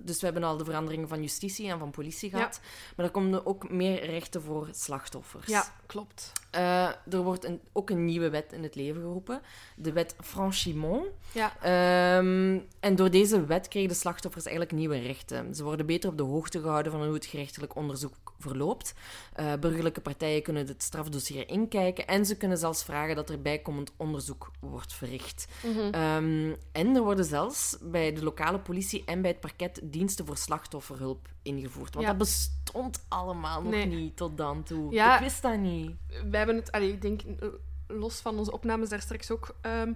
dus we hebben al de veranderingen van justitie en van politie Ja. gehad. Maar er komen ook meer rechten voor slachtoffers. Ja, klopt. Eh, er wordt een, ook een nieuwe wet in het leven geroepen. De wet Franchimont. Ja. Ehm, en door deze wet kregen de slachtoffers eigenlijk nieuwe rechten. Ze worden beter op de hoogte gehouden van hoe het gerechtelijk onderzoek verloopt. Eh, burgerlijke partijen kunnen het strafdossier inkijken en ze kunnen zelfs vragen dat er bijkomend onderzoek wordt verricht. Mhm. Ehm, en er worden zelfs bij de lokale politie en bij het parket diensten voor slachtofferhulp ingevoerd. Want Ja. dat bestond allemaal nog Nee. niet tot dan toe. Ja. Ik wist dat niet. We hebben het, allee, ik denk, eh, los van onze opnames daar straks ook ehm,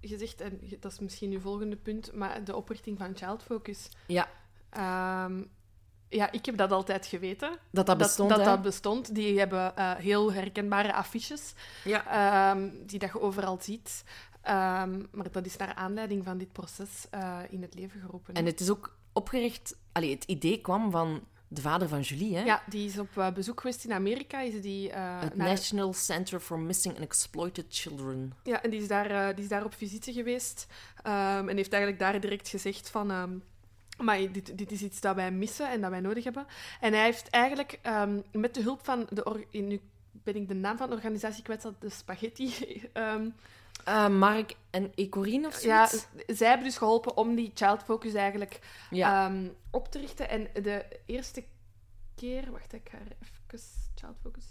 gezegd, en dat is misschien uw volgende punt, maar de oprichting van Child Focus. Ja, Ehm, ja, ik heb dat altijd geweten. dat dat bestond, dat, dat bestond. Die hebben eh, heel herkenbare affiches Ja. ehm, die dat je overal ziet. Ehm, maar dat is naar aanleiding van dit proces eh, in het leven geroepen. En het is ook opgericht... Allee, het idee kwam van de vader van Julie, hè? Ja, die is op eh, bezoek geweest in Amerika. Is die, eh, Het naar- National Center for Missing and Exploited Children. Ja, en die is daar, die is daar op visite geweest. ehm, en heeft eigenlijk daar direct gezegd van... ehm, maar dit, dit is iets dat wij missen en dat wij nodig hebben. En hij heeft eigenlijk met de hulp van de... Nu ben ik de naam van de organisatie kwijt, dat de Spaghetti... ehm, Eh, Mark en Ecorine of ja, zoiets? zij hebben dus geholpen om die Child Focus eigenlijk Ja. ehm, op te richten. En de eerste keer... Wacht, ik ga er even... Child Focus...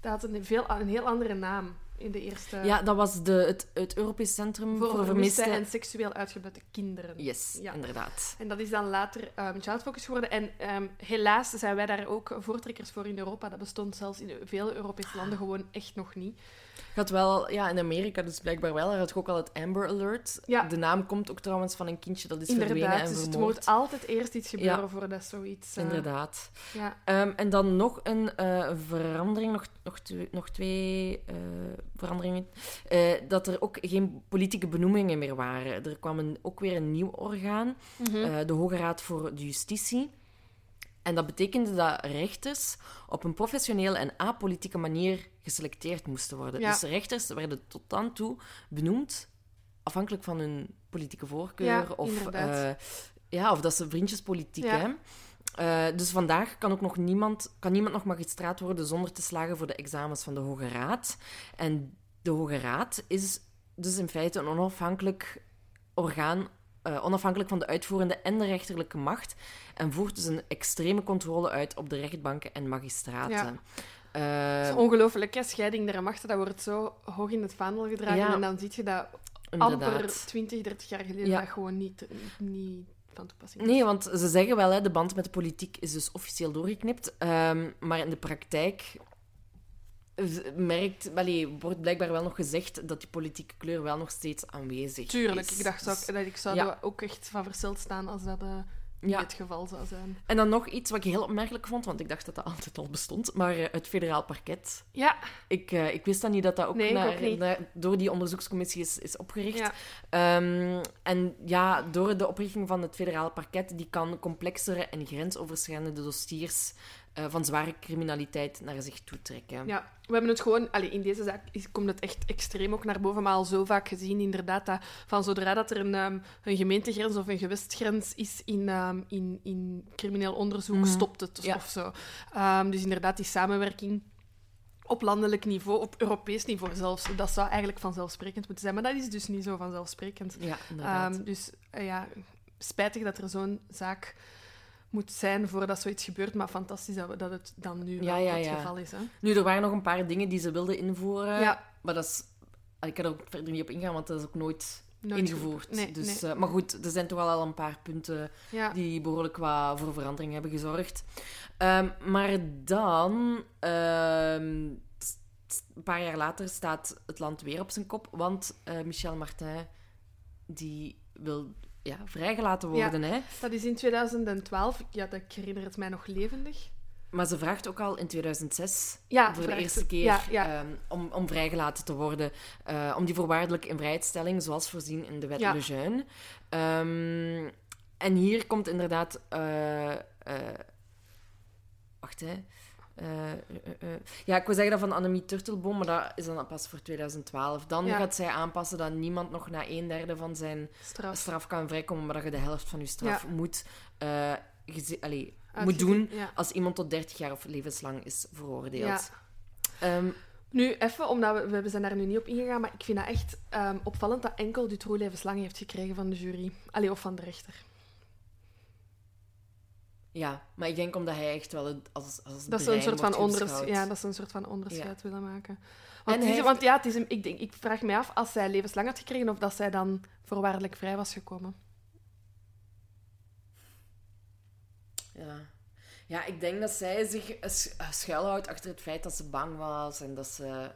Dat had een, veel, een heel andere naam in de eerste... ja, dat was de, het, het Europees Centrum voor, voor, vermiste en seksueel uitgebutte kinderen. Yes, Ja. inderdaad. En dat is dan later um, Child Focus geworden. En ehm, helaas zijn wij daar ook voortrekkers voor in Europa. Dat bestond zelfs in veel Europese landen gewoon echt nog niet. Had wel, ja, in Amerika dus blijkbaar wel, daar had ook al het Amber Alert. Ja. De naam komt ook trouwens van een kindje dat is verdwenen en dus het moet altijd eerst iets gebeuren Ja. voordat zoiets... eh, Inderdaad. Ja. Ehm, en dan nog een eh, verandering, nog, nog, twee, nog twee eh, veranderingen. Dat er ook geen politieke benoemingen meer waren. Er kwam een, ook weer een nieuw orgaan, Mhm. de Hoge Raad voor de Justitie. En dat betekende dat rechters op een professionele en apolitieke manier geselecteerd moesten worden. Ja. Dus rechters werden tot dan toe benoemd afhankelijk van hun politieke voorkeur. Ja, of, eh, ja, of dat ze vriendjespolitiek Ja. hè. Eh, dus vandaag kan ook nog niemand, kan niemand nog magistraat worden zonder te slagen voor de examens van de Hoge Raad. En de Hoge Raad is dus in feite een onafhankelijk orgaan, eh, onafhankelijk van de uitvoerende en de rechterlijke macht, en voert dus een extreme controle uit op de rechtbanken en magistraten. Het is ongelooflijk, hè? Scheiding der machten, dat wordt zo hoog in het vaandel gedragen. Ja. En dan zie je dat amper inderdaad. 20, 30 jaar geleden Ja. dat gewoon niet, niet van toepassing is. Nee, want ze zeggen wel, hè, de band met de politiek is dus officieel doorgeknipt. Ehm, maar in de praktijk merkt, allee, wordt blijkbaar wel nog gezegd dat die politieke kleur wel nog steeds aanwezig Tuurlijk, is. ik dacht Dus- dat, dat ik zou ja. er ook echt van versteld staan als dat Ja. het geval zou zijn. En dan nog iets wat ik heel opmerkelijk vond, want ik dacht dat dat altijd al bestond, maar eh, het federaal parket. Ja, Ik, eh, ik wist dan niet dat dat ook, Nee, ik naar- ook niet. naar- door die onderzoekscommissie is, is opgericht. ja. Ehm, en ja, door de oprichting van het federale parket, die kan complexere en grensoverschrijdende dossiers eh, van zware criminaliteit naar zich toe trekken. Ja, we hebben het gewoon... Allee, in deze zaak komt het echt extreem ook naar boven, maar al zo vaak gezien inderdaad dat van zodra dat er een, ehm, een gemeentegrens of een gewestgrens is in, ehm, in, in crimineel onderzoek, Mhm. stopt het Ja. of zo. Ehm, dus inderdaad, die samenwerking op landelijk niveau, op Europees niveau zelfs, dat zou eigenlijk vanzelfsprekend moeten zijn. Maar dat is dus niet zo vanzelfsprekend. Ja, inderdaad. Ehm, dus eh, ja, spijtig dat er zo'n zaak moet zijn voordat zoiets gebeurt, maar fantastisch dat, we, dat het dan nu Ja, wel ja, het ja. geval is. Hè? Nu, er waren nog een paar dingen die ze wilden invoeren. Maar dat is... Ik kan er ook verder niet op ingaan, want dat is ook nooit Nooit ingevoerd. Nee, dus, nee. eh, maar goed, er zijn toch wel al een paar punten die behoorlijk qua voor verandering hebben gezorgd. Ehm, maar dan, ehm, een paar jaar later, staat het land weer op zijn kop. Want eh, Michel Martin, die wil ja, vrijgelaten Ja. worden. Hè? Dat is in 2012. Ja, dat, ik herinner het mij nog levendig. Maar ze vraagt ook al in 2006 Ja, voor de eerste keer Ja, ja. ehm, om, om vrijgelaten te worden. eh, om die voorwaardelijke invrijheidstelling, zoals voorzien in de wet. Lejeune. Ehm, en hier komt inderdaad... eh, eh, wacht, hè. Eh, eh, eh. Ja, ik wil zeggen dat van Annemie Turtelboom, maar dat is dan pas voor 2012. Dan Ja. gaat zij aanpassen dat niemand nog na een derde van zijn Straf. straf kan vrijkomen, maar dat je de helft van je straf moet, allee, moet doen Ja. als iemand tot 30 jaar of levenslang is veroordeeld. Ehm, Nu, even, omdat we, we zijn daar nu niet op ingegaan, maar ik vind dat echt ehm, opvallend dat enkel Dutroux levenslang heeft gekregen van de jury. Allee, of van de rechter. Ja, maar ik denk omdat hij echt wel het- als, als Dat ze een soort van, wordt onders, beschouwd. ja, dat ze een soort van onderscheid willen maken. En Want, is, heeft- want ja, het is een, ik, denk, ik vraag me af, als zij levenslang had gekregen, of dat zij dan voorwaardelijk vrij was gekomen. Ja. ja, ik denk dat zij zich sch- schuilhoudt achter het feit dat ze bang was en dat ze...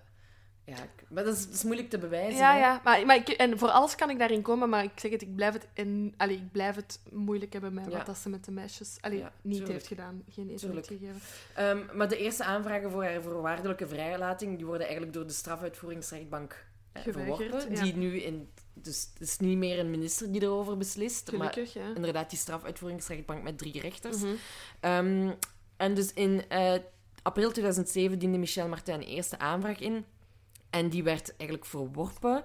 Ja, maar dat is, dat is moeilijk te bewijzen. Ja, hè. ja. Maar, maar ik, en voor alles kan ik daarin komen, maar ik zeg het, ik blijf het, in, allee, ik blijf het moeilijk hebben met Ja. wat dat ze met de meisjes allee, Ja, niet tuurlijk. heeft gedaan. Geen eten heeft gegeven. Ehm, maar de eerste aanvragen voor haar voorwaardelijke vrijlating die worden eigenlijk door de strafuitvoeringsrechtbank eh, verworpen. ja. Die nu in... Dus het is niet meer een minister die erover beslist, maar Gelukkig, ja. inderdaad die strafuitvoeringsrechtbank met drie rechters. Mhm. Ehm, en dus in eh, april 2007 diende Michel Martin een eerste aanvraag in. En die werd eigenlijk verworpen.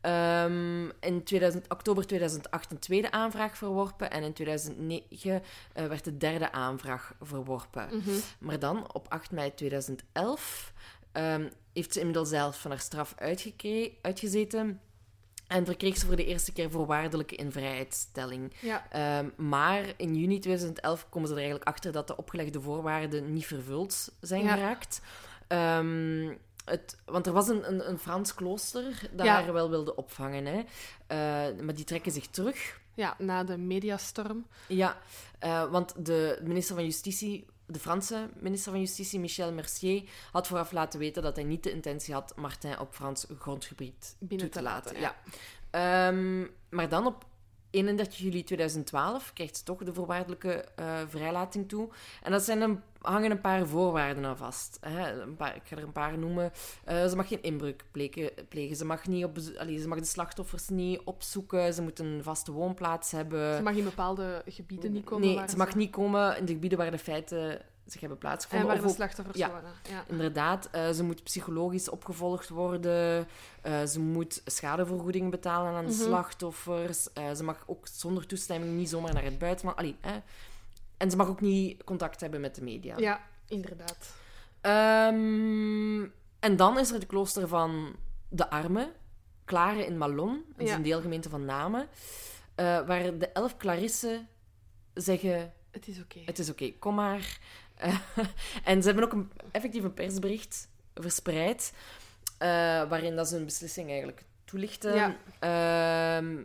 Ehm, in 2000, oktober 2008 een tweede aanvraag verworpen. En in 2009 eh, werd de derde aanvraag verworpen. Mhm. Maar dan, op 8 mei 2011, ehm, heeft ze inmiddels zelf van haar straf uitgezeten. En verkreeg ze voor de eerste keer voorwaardelijke invrijheidstelling. Ja. Ehm, maar in juni 2011 komen ze er eigenlijk achter dat de opgelegde voorwaarden niet vervuld zijn Ja. geraakt. Ehm, het, want er was een, een, een Frans klooster dat Ja. haar wel wilde opvangen. Hè. Eh, maar die trekken zich terug. ja, na de mediastorm. Ja, eh, want de minister van Justitie, de Franse minister van Justitie, Michel Mercier, had vooraf laten weten dat hij niet de intentie had Martin op Frans grondgebied Binnen toe te te laten. laten, Ja. Ehm, maar dan op 31 juli 2012 krijgt ze toch de voorwaardelijke eh, vrijlating toe. En dat zijn een, hangen een paar voorwaarden aan vast. Hè. Een paar, ik ga er een paar noemen. Eh, ze mag geen inbreuk plegen. plegen. Ze, mag niet op, allee, ze mag de slachtoffers niet opzoeken. Ze moet een vaste woonplaats hebben. Ze mag in bepaalde gebieden niet komen. Nee, ze mag niet komen in de gebieden waar de feiten zich hebben En plaatsgevonden. waar Of de slachtoffers ja. Ja. Inderdaad, eh, ze moet psychologisch opgevolgd worden. Eh, ze moet schadevergoeding betalen aan de Mhm. slachtoffers. Eh, ze mag ook zonder toestemming niet zomaar naar het buitenland. Allee, hè. En ze mag ook niet contact hebben met de media. ja, inderdaad. Ehm, en dan is er het klooster van de Armen, Klare in Malon. Dat is Ja. een deelgemeente van Namen. waar de elf Clarissen zeggen... Het is oké. Het is oké, kom maar. En ze hebben ook een, effectief een persbericht verspreid, eh, waarin dat ze hun beslissing eigenlijk toelichten. Ja. Ehm,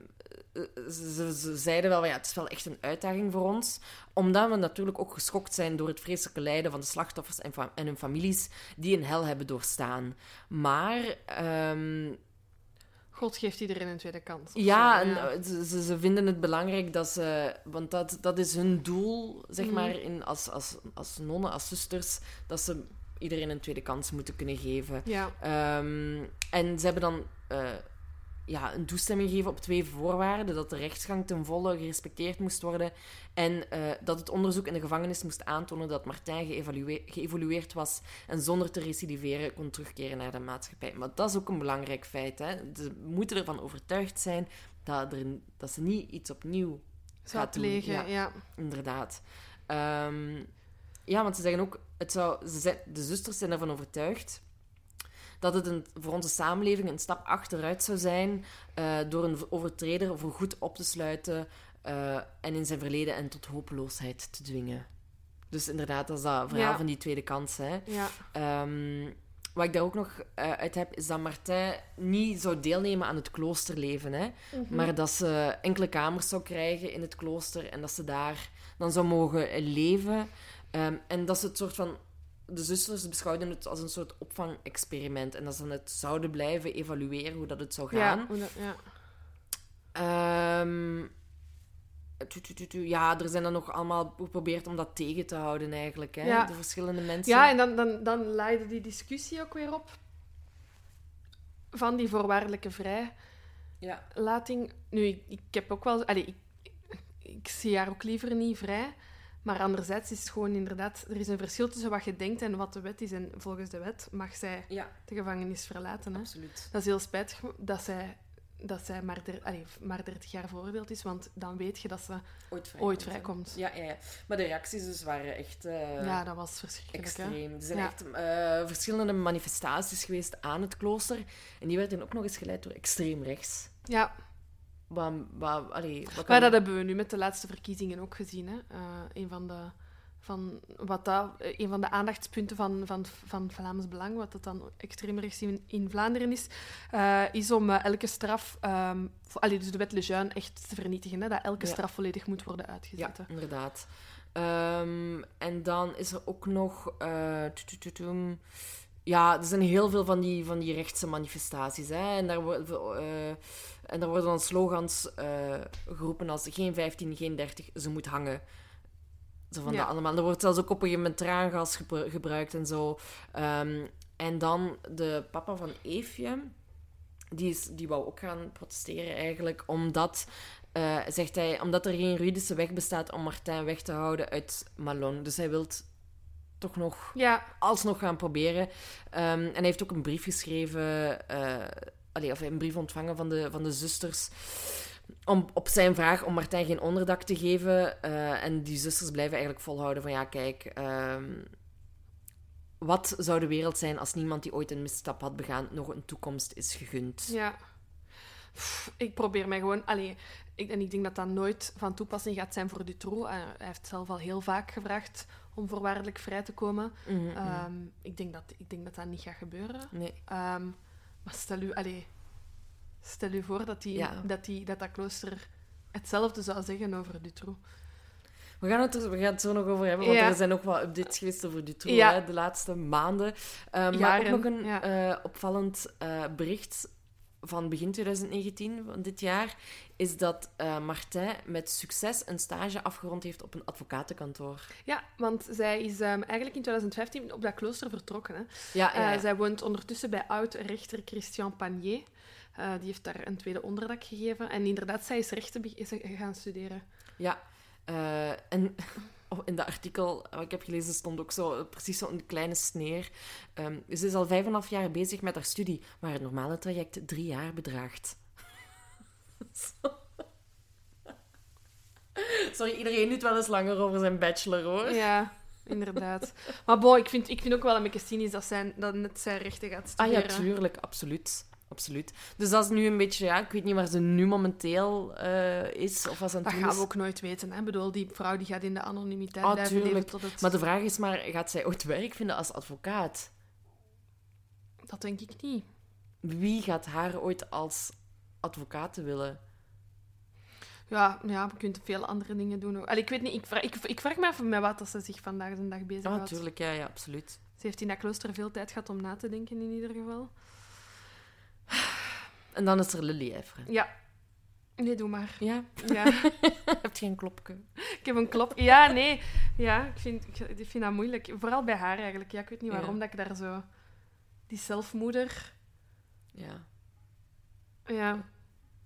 ze, ze- ze zeiden wel, ja, het is wel echt een uitdaging voor ons, omdat we natuurlijk ook geschokt zijn door het vreselijke lijden van de slachtoffers en, en hun families die een hel hebben doorstaan. Maar ehm, God geeft iedereen een tweede kans. ja, zo, en eh, ze, ze- ze vinden het belangrijk dat ze... Want dat, dat is hun doel, zeg Mhm. maar, in, als, als, als nonnen, als zusters, dat ze iedereen een tweede kans moeten kunnen geven. Ja, Ehm, en ze hebben dan eh, ja, een toestemming gegeven op twee voorwaarden. Dat de rechtsgang ten volle gerespecteerd moest worden. En eh, dat het onderzoek in de gevangenis moest aantonen dat Martijn geëvolueerd was en zonder te recidiveren kon terugkeren naar de maatschappij. Maar dat is ook een belangrijk feit. Hè. Ze moeten ervan overtuigd zijn dat, er, dat ze niet iets opnieuw zou gaat plegen. ja. Ja. Inderdaad. Ehm, ja, want ze zeggen ook, het zou, ze zijn, de zusters zijn ervan overtuigd dat het een, voor onze samenleving een stap achteruit zou zijn eh, door een overtreder voor goed op te sluiten eh, en in zijn verleden en tot hopeloosheid te dwingen. Dus inderdaad, dat is dat verhaal Ja. van die tweede kans. Hè. Ja. Ehm, wat ik daar ook nog uh, uit heb, is dat Martijn niet zou deelnemen aan het kloosterleven. Hè? Mhm. Maar dat ze enkele kamers zou krijgen in het klooster en dat ze daar dan zou mogen leven. Ehm, en dat ze het soort van. De zusters beschouwden het als een soort opvangexperiment. En dat ze het zouden blijven evalueren hoe dat het zou gaan. Ja, ja. Ehm, tu, tu, tu, ja, er zijn dan nog allemaal geprobeerd om dat tegen te houden, eigenlijk. Hè? Ja. De verschillende mensen. Ja, en dan, dan, dan leidde die discussie ook weer op van die voorwaardelijke vrijlating. Ja. Nu, ik, ik heb ook wel... Allee, ik, ik zie haar ook liever niet vrij. Maar anderzijds is het gewoon inderdaad... Er is een verschil tussen wat je denkt en wat de wet is. En volgens de wet mag zij ja, de gevangenis verlaten. Hè? absoluut. Dat is heel spijtig dat zij, dat zij maar, der, allee, maar 30 jaar veroordeeld is. Want dan weet je dat ze Ooit vrijkomt. ooit hè. vrijkomt. Ja, ja, ja. Maar de reacties dus waren echt eh, Ja, dat was verschrikkelijk. Hè? extreem. Er zijn Ja. echt eh, verschillende manifestaties geweest aan het klooster. En die werden ook nog eens geleid door extreem rechts. Ja, Wat, wat, allee, wat kan- Maar dat hebben we nu met de laatste verkiezingen ook gezien. Hè? Eh, een, van de, van, wat dat, eh, een van de aandachtspunten van, van, van Vlaams Belang, wat dat dan extreem rechts in, in Vlaanderen is, eh, is om elke straf, ehm, allee, dus de wet Lejeune, echt te vernietigen. Hè? Dat elke Ja. straf volledig moet worden Ja, uitgezet. hè. inderdaad. Ehm, en dan is er ook nog... ja, er zijn heel veel van die, van die rechtse manifestaties. Hè? En, daar worden, eh, en daar worden dan slogans eh, geroepen als geen 15, geen 30, ze moet hangen. Zo van Ja. dat allemaal. Er wordt zelfs ook op een gegeven moment traangas gebru- gebruikt en zo. Ehm, en dan de papa van Eefje, die, is, die wou ook gaan protesteren eigenlijk, omdat, eh, zegt hij, omdat er geen juridische weg bestaat om Martijn weg te houden uit Malon. Dus hij wil toch nog Ja, alsnog gaan proberen. Ehm, en hij heeft ook een brief geschreven, eh allee, of een brief ontvangen van de, van de zusters. Om, op zijn vraag om Martijn geen onderdak te geven. Eh, en die zusters blijven eigenlijk volhouden van ja, kijk. ehm, wat zou de wereld zijn als niemand die ooit een misstap had begaan nog een toekomst is gegund? ja. Pff, ik probeer mij gewoon... Allee, ik, en ik denk dat dat nooit van toepassing gaat zijn voor Dutroux. Eh, hij heeft zelf al heel vaak gevraagd om voorwaardelijk vrij te komen. Mhm, mhm. Ehm, ik, denk dat, ik denk dat dat niet gaat gebeuren. nee. Ehm, maar stel u, allee, stel u voor dat, die, Ja. dat, die, dat dat klooster hetzelfde zou zeggen over Dutroux. We gaan, het er, we gaan het zo nog over hebben, want Ja. er zijn nog wat updates geweest over Dutroux Ja. hè, de laatste maanden. Eh, maar ook nog een eh, opvallend eh, bericht van begin 2019, van dit jaar, is dat eh, Martijn met succes een stage afgerond heeft op een advocatenkantoor. Ja, want zij is ehm, eigenlijk in 2015 op dat klooster vertrokken. Hè. Ja, ja, Eh, ja. zij woont ondertussen bij oud-rechter Christian Panier. Eh, die heeft daar een tweede onderdak gegeven. En inderdaad, zij is rechten gaan studeren. Ja, en in dat artikel wat ik heb gelezen stond ook zo precies zo'n kleine sneer. Ehm, ze is al vijf en een half jaar bezig met haar studie, waar het normale traject drie jaar bedraagt. Sorry, iedereen doet wel eens langer over zijn bachelor, hoor. Ja, inderdaad. Maar bon, ik vind, ik vind ook wel een beetje cynisch dat, zij, dat net zij rechten gaat Ah studeren. ja, tuurlijk, absoluut. Absoluut. Dus dat is nu een beetje, ja, ik weet niet waar ze nu momenteel eh, is of wat ze aan het Dat gaan we ook nooit weten. Hè? Ik bedoel, die vrouw die gaat in de anonimiteit Ah, blijven leven tuurlijk. tot het... Maar de vraag is maar, gaat zij ooit werk vinden als advocaat? Dat denk ik niet. Wie gaat haar ooit als advocaat willen? Ja, ja, we kunnen veel andere dingen doen. Allee, ik weet niet, ik vraag, ik, ik vraag me af met wat dat ze zich vandaag de dag Ja, bezighoudt. natuurlijk, ja, ja, absoluut. ze heeft in dat klooster veel tijd gehad om na te denken, in ieder geval. En dan is er Lily Evre. Ja. Nee, doe maar. Ja, Ja. hebt geen klopje. ik heb een klop. Ja, nee. Ja, ik vind, ik, vind dat moeilijk. Vooral bij haar eigenlijk. Ja, ik weet niet waarom Ja. dat ik daar zo... Die zelfmoeder... Ja. Ja.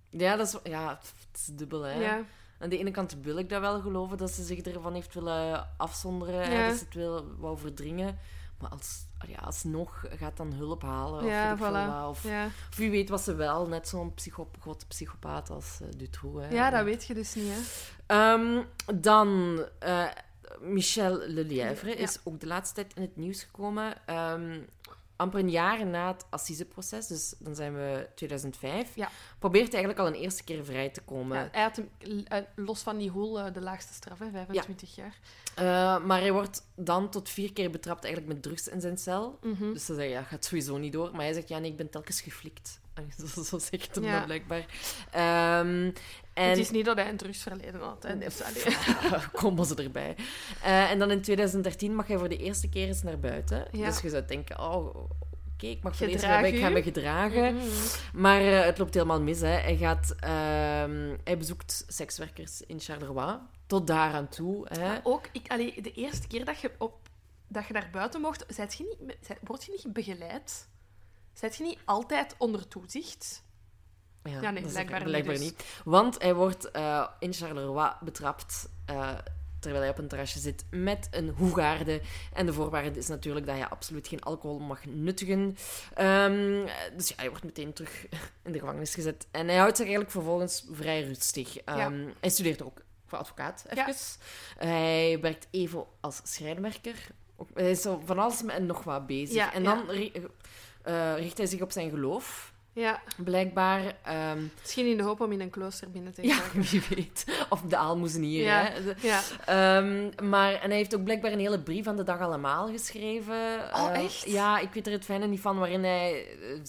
Ja, dat is, ja, het is dubbel, hè. Ja. Aan de ene kant wil ik dat wel geloven, dat ze zich ervan heeft willen afzonderen, Ja. dat ze het wil, wou verdringen. Maar als, ja, alsnog gaat dan hulp halen, of, Ja, voilà. wat, of, Ja. of wie weet was ze wel, net zo'n psycho grote psychopaat als eh, Dutroux. Hè. ja, dat weet je dus niet, hè. Ehm, dan, eh, Michel Lelièvre is ook de laatste tijd in het nieuws gekomen. Ehm, amper een jaar na het assiseproces, dus dan zijn we 2005, Ja. probeert hij eigenlijk al een eerste keer vrij te komen. Ja, hij had hem, eh, los van die hoel eh, de laagste straf, hè, 25 jaar. Eh, maar hij wordt dan tot vier keer betrapt eigenlijk met drugs in zijn cel. Mhm. Dus ze zeggen, ja, gaat sowieso niet door. Maar hij zegt, ja, nee, ik ben telkens geflikt. Zo, zegt hem Ja. dat blijkbaar. Ehm, en... Het is niet dat hij een drugsverleden had. Hè. Dus, allee. komen ze erbij. Eh, en dan in 2013 mag hij voor de eerste keer eens naar buiten. Ja. Dus je zou denken, oh, oké, ik mag voor de eerste keer ik ga me gedragen. Mhm. Maar eh, het loopt helemaal mis. Hè. Hij, gaat, ehm, hij bezoekt sekswerkers in Charleroi. Tot daar aan toe. Hè. Maar ook, ik, allee, de eerste keer dat je, op, dat je naar buiten mocht, je niet, word je niet begeleid? Zijt je niet altijd onder toezicht? Ja, nee, dat is blijkbaar niet dus. niet. Want hij wordt eh, in Charleroi betrapt eh, terwijl hij op een terrasje zit met een hoegaarde. En de voorwaarde is natuurlijk dat hij absoluut geen alcohol mag nuttigen. Ehm, dus ja, hij wordt meteen terug in de gevangenis gezet. En hij houdt zich eigenlijk vervolgens vrij rustig. Ehm, Hij studeert ook voor advocaat, Ja. even. Hij werkt even als schrijnwerker. Hij is zo van alles en nog wat bezig. Ja, en ja. dan eh, richt hij zich op zijn geloof. Ja, Blijkbaar. ehm, misschien in de hoop om in een klooster binnen te ja, geraken. wie weet. Of de aalmoezenier, Ja. hè. Ja. Ehm, maar, en hij heeft ook blijkbaar een hele brief aan de dag allemaal geschreven. Oh, Eh, echt? ja, ik weet er het fijne niet van, waarin hij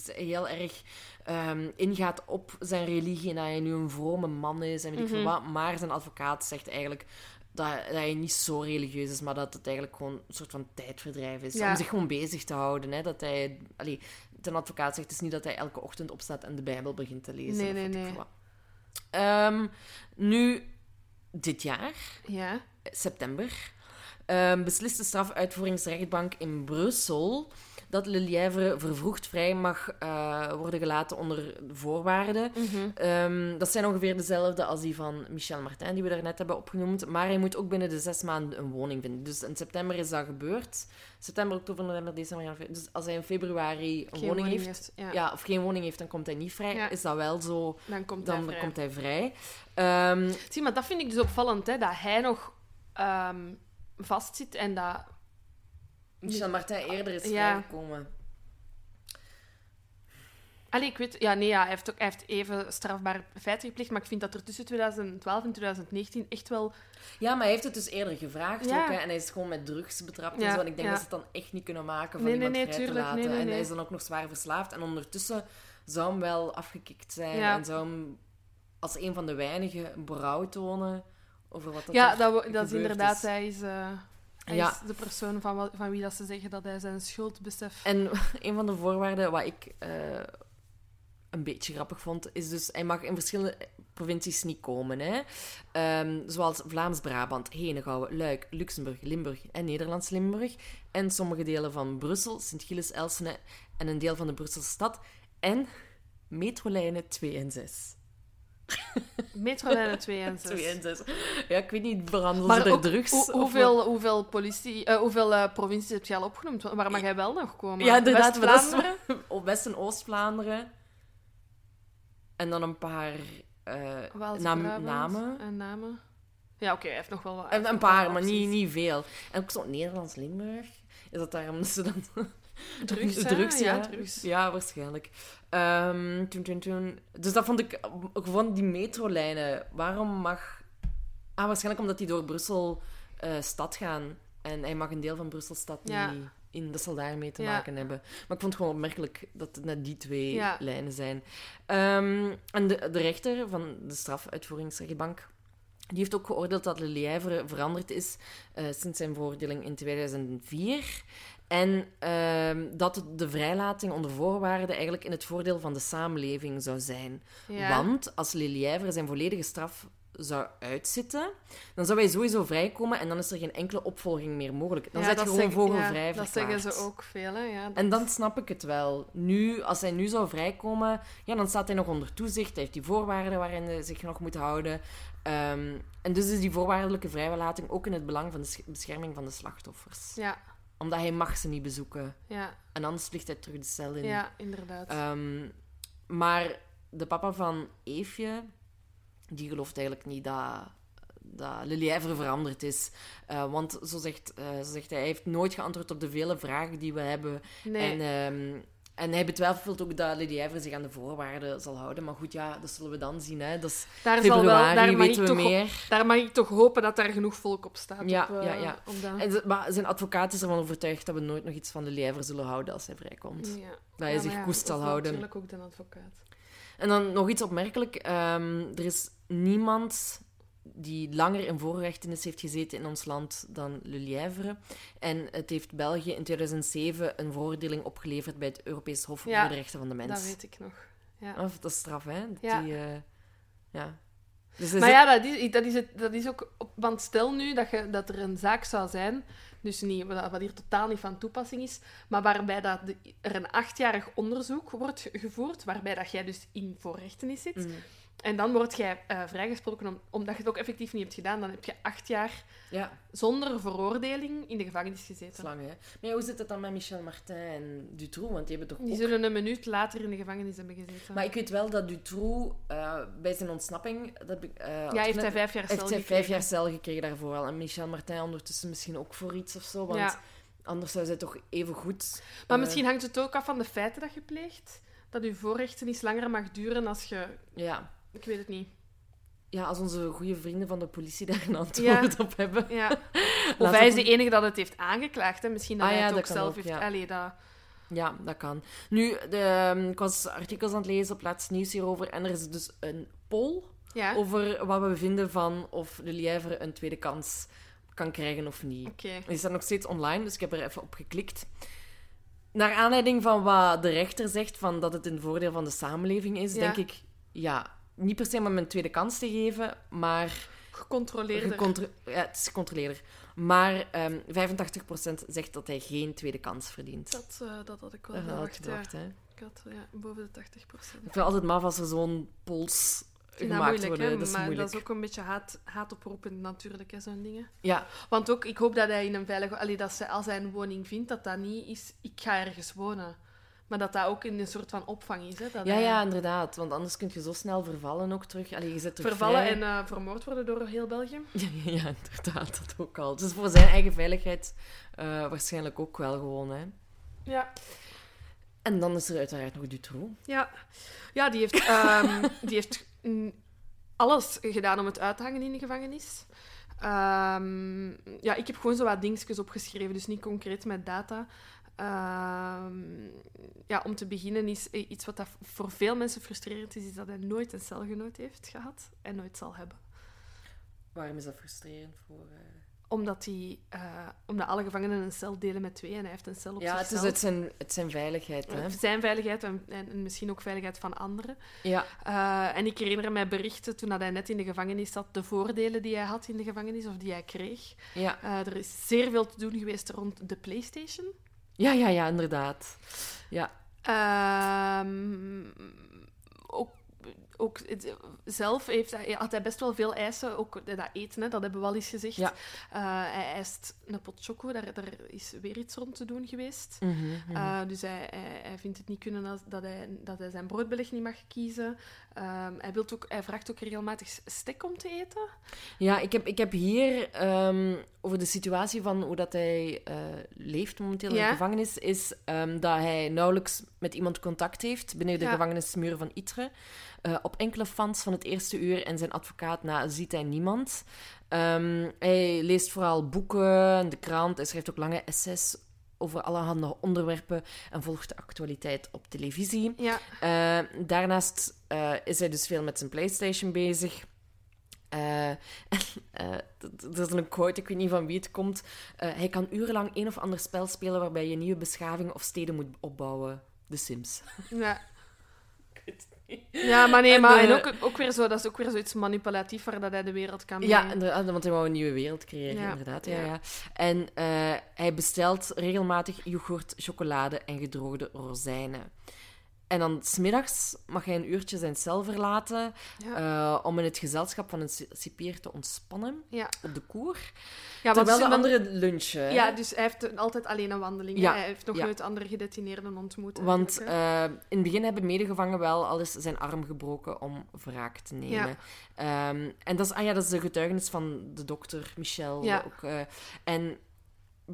eh, heel erg ehm, ingaat op zijn religie en dat hij nu een vrome man is en weet ik veel Mhm. wat. Maar zijn advocaat zegt eigenlijk dat, dat hij niet zo religieus is, maar dat het eigenlijk gewoon een soort van tijdverdrijf is. Ja. Om zich gewoon bezig te houden. Hè? Dat hij, allee, ten advocaat zegt het is niet dat hij elke ochtend opstaat en de Bijbel begint te lezen. Nee, nee, nee. Ehm, nu, dit jaar, Ja. september, ehm, beslist de strafuitvoeringsrechtbank in Brussel dat Le Lièvre vervroegd vrij mag eh, worden gelaten onder voorwaarden. Mhm. Ehm, dat zijn ongeveer dezelfde als die van Michel Martin, die we daarnet hebben opgenoemd. Maar hij moet ook binnen de zes maanden een woning vinden. Dus in september is dat gebeurd. September, oktober, november, december, januari. Dus als hij in februari een woning heeft, Ja. ja. of geen woning heeft, dan komt hij niet vrij. Ja. Is dat wel zo, Dan komt dan hij vrij. komt hij vrij. Ehm, Zie, maar dat vind ik dus opvallend, hè, dat hij nog ehm, vastzit en dat... Michel Martin eerder is Ja. vrijgekomen. Allee, ik weet... Ja, nee, ja, hij, heeft ook, hij heeft even strafbare feiten gepleegd, maar ik vind dat er tussen 2012 en 2019 echt wel... Ja, maar hij heeft het dus eerder gevraagd Ja. ook. Hè, en hij is gewoon met drugs betrapt Ja, en zo. En ik denk ja. dat ze het dan echt niet kunnen maken van Nee, iemand nee, nee, vrij tuurlijk. te laten. nee, En hij is dan ook nog zwaar verslaafd. En ondertussen zou hem wel afgekikt zijn. En zou hem als een van de weinigen berouw tonen over wat dat ja, dat, dat is inderdaad... is. Hij is, eh, hij Ja. is de persoon van, van wie dat ze zeggen dat hij zijn schuld beseft. En een van de voorwaarden wat ik eh, een beetje grappig vond, is dus hij mag in verschillende provincies niet komen. Hè? Ehm, zoals Vlaams-Brabant, Henegouwen, Luik, Luxemburg, Limburg en Nederlands-Limburg. En sommige delen van Brussel, Sint-Gilles, Elsene en een deel van de Brusselse stad. En metrolijnen 2 en 6. Metrolijnen 2 en 6. 2 en 6. Ja, ik weet niet, veranderen Maar ze er drugs? hoe- of wat? hoeveel, hoeveel, politie, eh, hoeveel eh, provincies heb je al opgenoemd? Waar mag jij wel nog komen? Ja, inderdaad. West-Vlaanderen? Op West- en Oost-Vlaanderen. En dan een paar naam- Waals-Brabant namen. En namen. Ja, oké, hij heeft nog wel wat. een wel paar, maar niet, niet veel. En ook zo Nederlands-Limburg. Is dat daarom dat ze dan... Drugs, ja. Ja, drugs. Ja, waarschijnlijk. Ehm, toen, toen, toen. Dus dat vond ik... Gewoon die metrolijnen. Waarom mag... Ah, waarschijnlijk omdat die door Brussel eh, stad gaan. En hij mag een deel van Brussel stad Ja. niet in. Dat zal daarmee te Ja. maken hebben. Maar ik vond het gewoon opmerkelijk dat het net die twee lijnen zijn. Ehm, en de, de rechter van de strafuitvoeringsrechtbank... Die heeft ook geoordeeld dat Le Lièvre veranderd is eh, sinds zijn veroordeling in 2004. En ehm, dat de vrijlating onder voorwaarden eigenlijk in het voordeel van de samenleving zou zijn. Ja. Want als Le Lièvre zijn volledige straf zou uitzitten, dan zou hij sowieso vrijkomen en dan is er geen enkele opvolging meer mogelijk. Dan Ja, zit je gewoon zeggen- vogelvrij ja, Dat zeggen ze ook veel, hè? Ja, En dan snap ik het wel. Nu, als hij nu zou vrijkomen, ja, dan staat hij nog onder toezicht. Hij heeft die voorwaarden waarin hij zich nog moet houden. Ehm, en dus is die voorwaardelijke vrijlating ook in het belang van de sch- bescherming van de slachtoffers. ja, Omdat hij mag ze niet bezoeken. ja, En anders vliegt hij terug de cel in. ja, inderdaad. Ehm, maar de papa van Eefje, die gelooft eigenlijk niet dat, dat veranderd is. Uh, want zo zegt, uh, zo zegt hij, hij heeft nooit geantwoord op de vele vragen die we hebben. Nee. En, um, en hij betwijfelt ook dat Lady Evre zich aan de voorwaarden zal houden. Maar goed, ja, dat zullen we dan zien. Hè. Dat is daar februari, zal wel, daar weten we toch, meer. Daar mag ik toch hopen dat daar genoeg volk op staat. Ja, op, uh, ja, ja. En, maar zijn advocaat is ervan overtuigd dat we nooit nog iets van Lady Evre zullen houden als hij vrijkomt. Ja. Dat hij zich koest zal houden. natuurlijk ook de advocaat. En dan nog iets opmerkelijk. Um, er is niemand die langer in voorrechtenis heeft gezeten in ons land dan Le Lièvre. En het heeft België in 2007 een veroordeling opgeleverd bij het Europees Hof ja, voor de Rechten van de Mens. dat weet ik nog. Ja. Of, dat is straf, hè? Dat ja. Die, uh, ja. Dus maar ja, dat is, dat, is het, dat is ook... Want stel nu dat, je, dat er een zaak zou zijn, dus niet, wat hier totaal niet van toepassing is, maar waarbij dat de, er een achtjarig onderzoek wordt gevoerd, waarbij dat jij dus in voorrechtenis zit... Mm. En dan word jij uh, vrijgesproken om, omdat je het ook effectief niet hebt gedaan. Dan heb je acht jaar ja. zonder veroordeling in de gevangenis gezeten. Lang, hè? Maar ja, hoe zit het dan met Michel Martin en Dutroux? Want die hebben toch Die ook... zullen een minuut later in de gevangenis hebben gezeten. Maar ik weet wel dat Dutroux uh, bij zijn ontsnapping... Dat, uh, ja, heeft hij vijf jaar cel heeft hij vijf jaar cel gekregen daarvoor al. En Michel Martin ondertussen misschien ook voor iets of zo. Want ja. anders zou zij toch even goed... Maar misschien hangt het ook af van de feiten dat je pleegt. Dat je voorrechten iets langer mag duren als je... Ja. Ik weet het niet. Ja, als onze goede vrienden van de politie daar een antwoord ja. op hebben. Ja. Of hij is de enige dat het heeft aangeklaagd. Hè? Misschien dat ah, hij ja, het ook zelf ook, heeft... Ja. Allee, dat... ja, dat kan. Nu, de, ik was artikels aan het lezen op Laatst Nieuws hierover. En er is dus een poll ja. over wat we vinden van of de Lièvre een tweede kans kan krijgen of niet. Okay. Die staat nog steeds online, dus ik heb er even op geklikt. Naar aanleiding van wat de rechter zegt, van dat het een voordeel van de samenleving is, ja. denk ik, ja, niet per se om hem een tweede kans te geven, maar... Gecontroleerder. Gecontro ja, het is gecontroleerder. Maar um, 85% zegt dat hij geen tweede kans verdient. Dat, uh, dat had ik wel dat verwacht, gedacht, ja. hè? Ik had ja, boven de 80%. Ik vind altijd maf als er zo'n pols gemaakt moeilijk, worden. Hè? Dat is maar moeilijk. dat is ook een beetje haat, haatoproepend natuurlijk, hè, zo'n dingen. Ja. Want ook, ik hoop dat hij in een veilige... Allee, dat ze, als hij een woning vindt, dat dat niet is... Ik ga ergens wonen. Maar dat dat ook in een soort van opvang is. Hè? Dat ja, hij ja, inderdaad. Want anders kun je zo snel vervallen ook terug. Allee, je zit terug Vervallen vrij. en uh, vermoord worden door heel België. Ja, ja, inderdaad. Dat ook al. Dus voor zijn eigen veiligheid uh, waarschijnlijk ook wel gewoon, hè. Ja. En dan is er uiteraard nog Dutroux. Ja, ja die heeft, um, die heeft alles gedaan om het uit te hangen in de gevangenis. Um, ja, ik heb gewoon zo wat dingetjes opgeschreven, dus niet concreet met data. Um, ja, om te beginnen is iets wat dat voor veel mensen frustrerend is, is dat hij nooit een celgenoot heeft gehad en nooit zal hebben. Waarom is dat frustrerend voor... Uh... Omdat, die, uh, omdat alle gevangenen een cel delen met twee en hij heeft een cel op ja, zichzelf. Ja, het is zijn, het zijn veiligheid. Hè? Zijn veiligheid en, en, en, misschien ook veiligheid van anderen. Ja. Uh, en ik herinner mij berichten toen hij net in de gevangenis zat, de voordelen die hij had in de gevangenis of die hij kreeg. Ja. er is zeer veel te doen geweest rond de PlayStation. Ja, ja, ja, inderdaad. Ja. Ook, ook zelf heeft hij, had hij best wel veel eisen. Ook dat eten, hè, dat hebben we al eens gezegd. Ja. Uh, hij eist een pot choco, daar, daar is weer iets rond te doen geweest. Mm -hmm, mm -hmm. Uh, dus hij, hij, hij, vindt het niet kunnen als, dat, hij, dat hij zijn broodbeleg niet mag kiezen. Um, hij, wilt ook, hij vraagt ook regelmatig stek om te eten. Ja, ik heb, ik heb hier um, over de situatie van hoe dat hij uh, leeft momenteel in de gevangenis, is um, dat hij nauwelijks met iemand contact heeft binnen de Ja. gevangenismuren van Itre. Uh, op enkele fans van het eerste uur en zijn advocaat na ziet hij niemand. Um, hij leest vooral boeken, de krant, hij schrijft ook lange essays over allerhande onderwerpen en volgt de actualiteit op televisie. Ja. Uh, daarnaast uh, is hij dus veel met zijn PlayStation bezig. Uh, er is een quote, ik weet niet van wie het komt. hij kan urenlang een of ander spel spelen waarbij je nieuwe beschavingen of steden moet opbouwen. The Sims. Ja. Ja, maar nee, En maar de- en ook, ook weer zo, dat is ook weer zoiets manipulatief waar dat hij de wereld kan Ja, want hij wou een nieuwe wereld creëren, Ja. inderdaad. Ja, Ja. ja. En eh, hij bestelt regelmatig yoghurt, chocolade en gedroogde rozijnen. En dan smiddags mag hij een uurtje zijn cel verlaten Ja. eh, om in het gezelschap van een ci- cipier te ontspannen Ja. op de koer. Ja, Terwijl de andere lunchen. hè. Ja, dus hij heeft altijd alleen een wandeling. Ja, Hij heeft nog nooit andere gedetineerden ontmoet. Want eh, in het begin hebben medegevangenen wel al eens zijn arm gebroken om wraak te nemen. Ehm, en dat is, ah ja, dat is de getuigenis van de dokter Michel. Ja. Ook, eh, en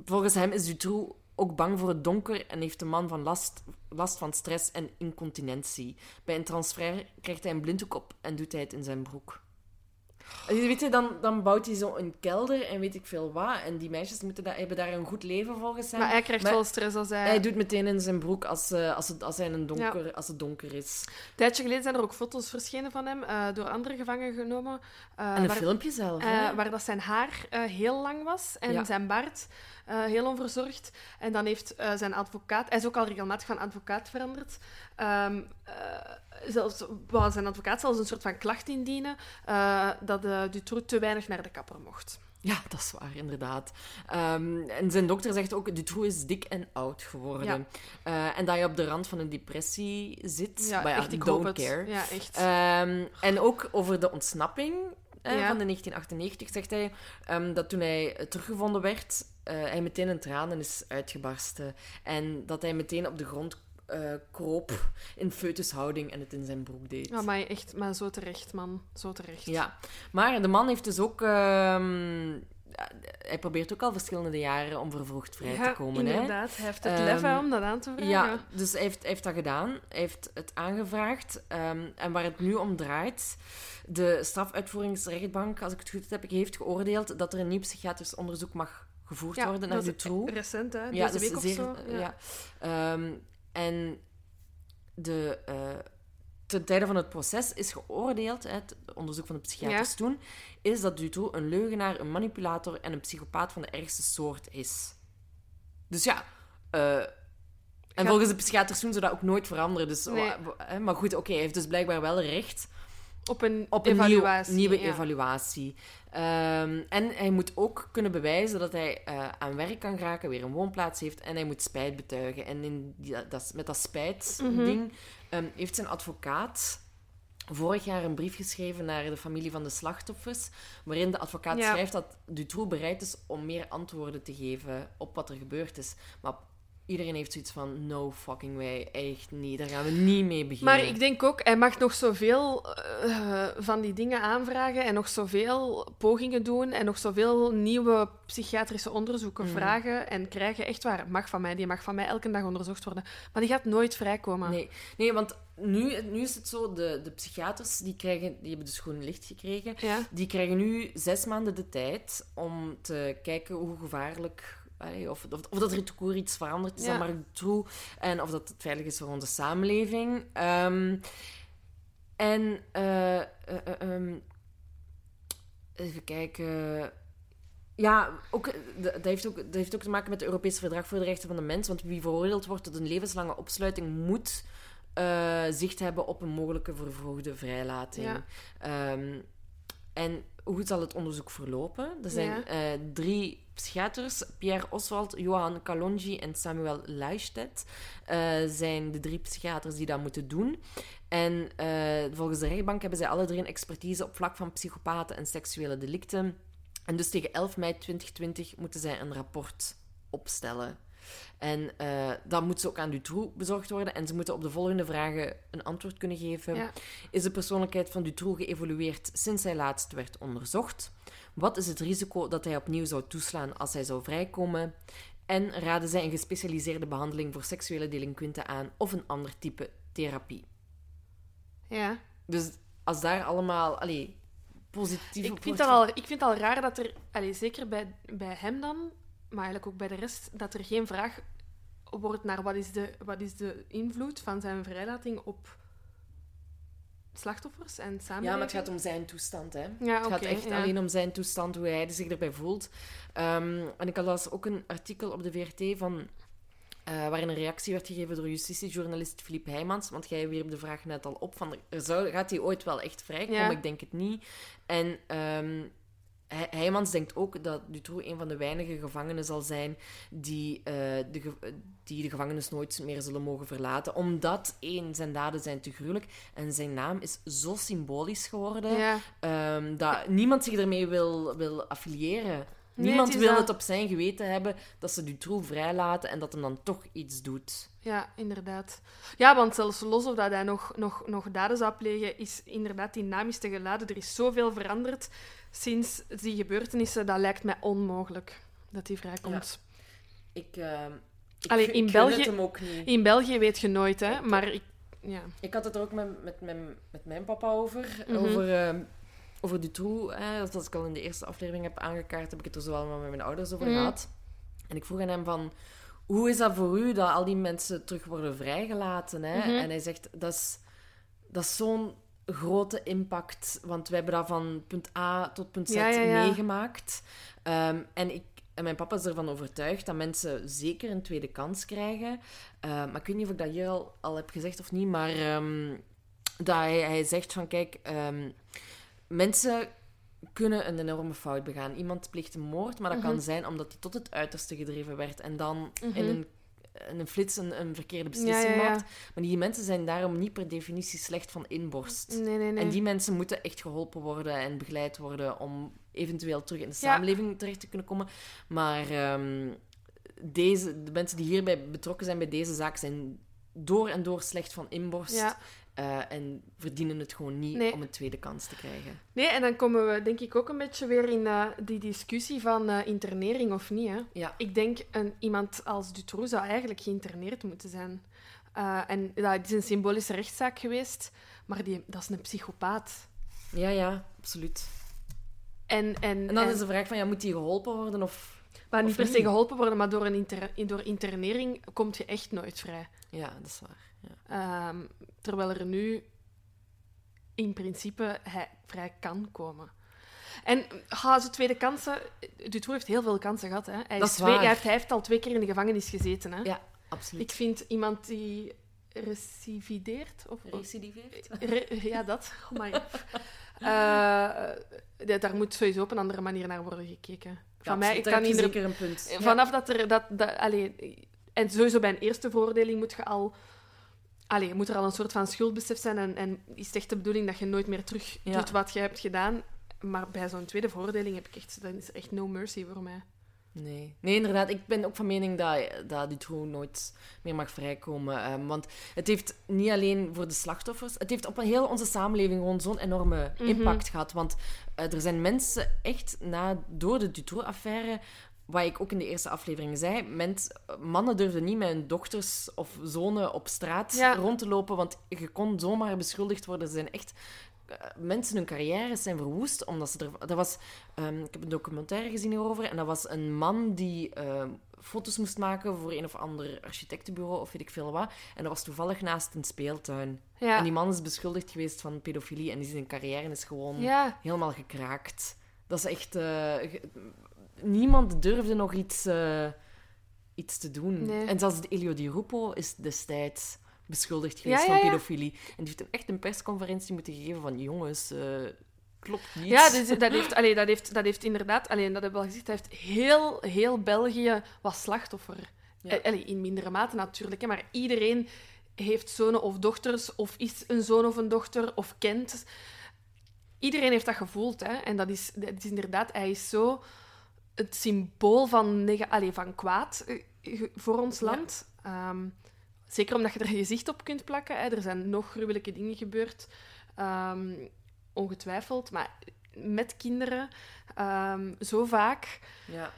volgens hem is Dutroux ook bang voor het donker en heeft de man van last, last van stress en incontinentie. Bij een transfer krijgt hij een blinddoek op en doet hij het in zijn broek. Weet je, dan, dan bouwt hij zo een kelder en weet ik veel wat. En die meisjes moeten da- hebben daar een goed leven volgens hem. maar hij krijgt maar- wel stress als hij... Hij doet meteen in zijn broek als, eh, als, het, als, hij een donker, als het donker is. Een tijdje geleden zijn er ook foto's verschenen van hem, eh, door andere gevangenen genomen. eh, en een waar, filmpje zelf. waar dat zijn haar heel lang was en Ja. zijn baard heel onverzorgd. En dan heeft zijn advocaat... Hij is ook al regelmatig van advocaat veranderd. Eh, zelfs, wou zijn advocaat zelfs een soort van klacht indienen eh, dat uh, Dutroux te weinig naar de kapper mocht. Ja, dat is waar, inderdaad. Ehm, en zijn dokter zegt ook, Dutroux is dik en oud geworden. Ja. Eh, en dat je op de rand van een depressie zit. Ja, Maar ja, echt, ik don't het. care. Ja, echt. Ehm, en ook over de ontsnapping eh, Ja. van de 1998 zegt hij dat toen hij teruggevonden werd, hij meteen in tranen is uitgebarsten. En dat hij meteen op de grond eh, kroop in foetushouding en het in zijn broek deed. Ja, maar echt, maar zo terecht, man. Zo terecht. Ja, maar de man heeft dus ook. ehm, ja, hij probeert ook al verschillende jaren om vervroegd vrij Ja, te komen. Hè? inderdaad. Hij heeft het Ehm, lef hè, om dat aan te vragen. Ja, dus hij heeft, hij heeft dat gedaan. Hij heeft het aangevraagd. ehm, en waar het nu om draait, de strafuitvoeringsrechtbank, als ik het goed heb, heeft geoordeeld dat er een nieuw psychiatrisch onderzoek mag gevoerd Ja, worden naar is Dutroux. recent, hè? Ja, Deze dat is week of zeer- zo. Ja. Ehm, en de, eh, ten tijde van het proces is geoordeeld, het onderzoek van de psychiaters Ja. toen, is dat Dutroux een leugenaar, een manipulator en een psychopaat van de ergste soort is. Dus ja, eh, en volgens de psychiaters toen zou dat ook nooit veranderen. Dus, Nee. maar goed, oké, hij heeft dus blijkbaar wel recht Op een op een nieuw- nieuwe ja. evaluatie. Ehm, en hij moet ook kunnen bewijzen dat hij eh, aan werk kan geraken, weer een woonplaats heeft en hij moet spijt betuigen. En in die, dat, met dat spijtding ehm, heeft zijn advocaat vorig jaar een brief geschreven naar de familie van de slachtoffers, waarin de advocaat Ja. schrijft dat Dutroux bereid is om meer antwoorden te geven op wat er gebeurd is. Maar iedereen heeft zoiets van, no fucking way, echt niet, daar gaan we niet mee beginnen. Maar ik denk ook, hij mag nog zoveel eh, van die dingen aanvragen en nog zoveel pogingen doen en nog zoveel nieuwe psychiatrische onderzoeken Mhm. vragen en krijgen. Echt waar, mag van mij. Die mag van mij elke dag onderzocht worden. Maar die gaat nooit vrijkomen. Nee, nee want nu, nu is het zo, de, de psychiaters die, krijgen, die hebben dus groen licht gekregen. Ja? Die krijgen nu zes maanden de tijd om te kijken hoe gevaarlijk... Of, of, of dat er toekoor iets veranderd is Ja. Mark Dutroux en of dat het veilig is voor onze samenleving. Ehm, en... eh, eh, eh, ehm, even kijken... Ja, ook, dat, heeft ook, dat heeft ook te maken met het Europese Verdrag voor de Rechten van de Mens. Want wie veroordeeld wordt tot een levenslange opsluiting moet zicht hebben op een mogelijke vervroegde vrijlating. Ja. Ehm, en hoe zal het onderzoek verlopen? Er zijn Ja. drie psychiaters, Pierre Oswald, Johan Kalonji en Samuel Leijstedt, eh, zijn de drie psychiaters die dat moeten doen. En eh, volgens de rechtbank hebben zij alle drie een expertise op vlak van psychopaten en seksuele delicten. En dus tegen 11 mei 2020 moeten zij een rapport opstellen. En eh dat moet ze ook aan Dutroux bezorgd worden. En ze moeten op de volgende vragen een antwoord kunnen geven. Ja. Is de persoonlijkheid van Dutroux geëvolueerd sinds hij laatst werd onderzocht? Wat is het risico dat hij opnieuw zou toeslaan als hij zou vrijkomen? En raden zij een gespecialiseerde behandeling voor seksuele delinquenten aan of een ander type therapie? ja. Dus als daar allemaal allee, positief Ik vind, dat al, ik vind het al raar dat er, allee, zeker bij, bij hem dan, maar eigenlijk ook bij de rest, dat er geen vraag wordt naar wat is de, wat is de invloed van zijn vrijlating op slachtoffers en samenleving. Ja, maar het gaat om zijn toestand, hè. Ja, het gaat echt ja. alleen om zijn toestand, hoe hij zich erbij voelt. Ehm, en ik las ook een artikel op de VRT van... eh, waarin een reactie werd gegeven door justitiejournalist Philippe Heijmans. Want jij wierp de vraag net al op van... Er zou, gaat hij ooit wel echt vrijkomen? Ja. Ik denk het niet. En ehm, Heijmans denkt ook dat Dutroux een van de weinige gevangenen zal zijn die, eh, de, die de gevangenis nooit meer zullen mogen verlaten. Omdat, één, zijn daden zijn te gruwelijk en zijn naam is zo symbolisch geworden ehm, dat niemand zich ermee wil, wil affiliëren. Niemand wil het op zijn geweten hebben dat ze Dutroux vrijlaten en dat hem dan toch iets doet. Ja, inderdaad. Ja, want zelfs los of dat hij nog, nog, nog daden zou plegen, is inderdaad die is te geladen. Er is zoveel veranderd sinds die gebeurtenissen. Dat lijkt mij onmogelijk dat hij vrijkomt. Ik, uh, ik, Allee, in België, hem ook niet. In België weet je nooit, hè. Maar ik, ja. ik had het er ook met, met, met, met mijn papa over. Mhm. Over... Uh, over Dutroux, hè, dat ik al in de eerste aflevering heb aangekaart, heb ik het er zo allemaal met mijn ouders over mhm. gehad. En ik vroeg aan hem van, hoe is dat voor u dat al die mensen terug worden vrijgelaten? Hè? Mhm. En hij zegt, dat is, dat is zo'n grote impact, want we hebben dat van punt A tot punt Z meegemaakt. Ehm, en ik en mijn papa is ervan overtuigd dat mensen zeker een tweede kans krijgen. Uh, maar ik weet niet of ik dat hier al, al heb gezegd of niet, maar um, dat hij, hij, zegt van kijk, um, mensen kunnen een enorme fout begaan. Iemand pleegt een moord, maar dat kan mhm. zijn omdat hij tot het uiterste gedreven werd en dan in mhm. een in een flits een, een verkeerde beslissing maakt. Maar die mensen zijn daarom niet per definitie slecht van inborst. Nee, nee, nee. En die mensen moeten echt geholpen worden en begeleid worden om eventueel terug in de samenleving terecht te kunnen komen. Maar um, deze, de mensen die hierbij betrokken zijn bij deze zaak zijn door en door slecht van inborst. Ja. Uh, en verdienen het gewoon niet om een tweede kans te krijgen. Nee, en dan komen we denk ik ook een beetje weer in uh, die discussie van uh, internering of niet. Hè? Ja. Ik denk, een, iemand als Dutroux zou eigenlijk geïnterneerd moeten zijn. en dat is een symbolische rechtszaak geweest, maar die, dat is een psychopaat. Ja, ja, absoluut. En, en, en dan is de vraag van, ja, moet die geholpen worden of... Maar niet per se geholpen worden, maar door, een inter, door internering kom je echt nooit vrij. Ja, dat is waar. Ja. Ehm, terwijl er nu in principe hij vrij kan komen. En ha, zijn tweede kansen... Dutroux heeft heel veel kansen gehad. Hè. Hij, is twee, hij, heeft, hij heeft al twee keer in de gevangenis gezeten. Hè. Ja, absoluut. Ik vind iemand die recivideert... Of, Recidiveert? ja, dat. Oh my. uh, daar moet sowieso op een andere manier naar worden gekeken. Van mij, ik kan zeker een punt. Vanaf dat er... Dat, dat, allee, en sowieso bij een eerste veroordeling moet je al Allee, moet er al een soort van schuldbesef zijn en, en is het echt de bedoeling dat je nooit meer terug doet wat je hebt gedaan. Maar bij zo'n tweede veroordeling heb ik echt, dat is echt no mercy voor mij. Nee. nee, inderdaad. Ik ben ook van mening dat, dat Dutroux nooit meer mag vrijkomen. Um, want het heeft niet alleen voor de slachtoffers... Het heeft op een heel onze samenleving gewoon zo'n enorme mhm. impact gehad. Want uh, er zijn mensen echt na, door de Dutroux-affaire wat ik ook in de eerste aflevering zei, mens, mannen durfden niet met hun dochters of zonen op straat rond te lopen, want je kon zomaar beschuldigd worden. Ze zijn echt... Uh, mensen, hun carrières zijn verwoest, omdat ze er... Dat was, um, ik heb een documentaire gezien hierover, en dat was een man die uh, foto's moest maken voor een of ander architectenbureau, of weet ik veel wat. En dat was toevallig naast een speeltuin. Ja. En die man is beschuldigd geweest van pedofilie, en die zijn carrière is gewoon ja. helemaal gekraakt. Dat is echt... Uh, niemand durfde nog iets, uh, iets te doen. En zelfs Elio Di Rupo is destijds beschuldigd geweest van pedofilie. En die heeft echt een persconferentie moeten geven van jongens... Uh, klopt niet. Ja, dus dat, heeft, allee, dat, heeft, dat heeft inderdaad... Allee, dat hebben we al gezegd. Dat heeft heel, heel België was slachtoffer. Ja. Allee, in mindere mate natuurlijk. Hè, maar iedereen heeft zonen of dochters, of is een zoon of een dochter, of kent. Iedereen heeft dat gevoeld. Hè? En dat is, dat is inderdaad... Hij is zo het symbool van, van kwaad eh, voor ons land. Ehm, zeker omdat je er gezicht op kunt plakken. Hè. Er zijn nog gruwelijke dingen gebeurd. Ehm, ongetwijfeld. Maar met kinderen um, zo vaak. Ja.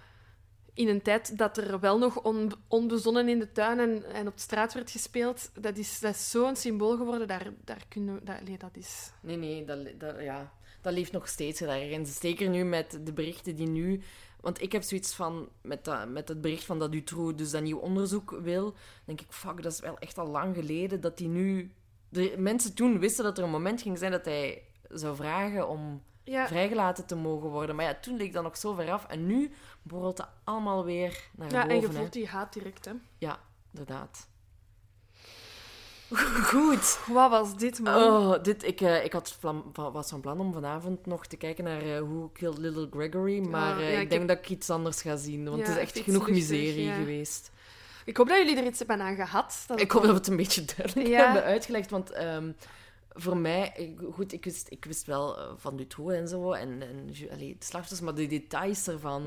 In een tijd dat er wel nog on, onbezonnen in de tuin en, en op de straat werd gespeeld. Dat is, dat is zo'n symbool geworden. Daar, daar kunnen we, dat, nee, dat is... Nee, nee, dat, dat, ja, dat leeft nog steeds daarin. Zeker nu met de berichten die nu want ik heb zoiets van, met, dat, met het bericht van dat Dutroux dus dat nieuw onderzoek wil, denk ik, fuck, dat is wel echt al lang geleden dat hij nu... De mensen toen wisten dat er een moment ging zijn dat hij zou vragen om vrijgelaten te mogen worden. Maar ja, toen leek dat nog zo ver af. En nu borrelt dat allemaal weer naar ja, boven. Ja, en je voelt die haat direct, hè. Ja, inderdaad. Goed. Wat was dit, man? Oh, dit, ik, eh, ik had va- was van plan om vanavond nog te kijken naar eh Who Killed Little Gregory, maar ja, eh, ik ik denk heb- dat ik iets anders ga zien, want Ja, het is echt genoeg miserie ja. geweest. Ik hoop dat jullie er iets hebben aan gehad. Dat Ik hoop dat we het een beetje duidelijk hebben uitgelegd, want ehm, voor mij, goed, ik wist, ik wist wel eh, van Dutroux en zo, en, en allee, de slachtoffers, maar de details ervan.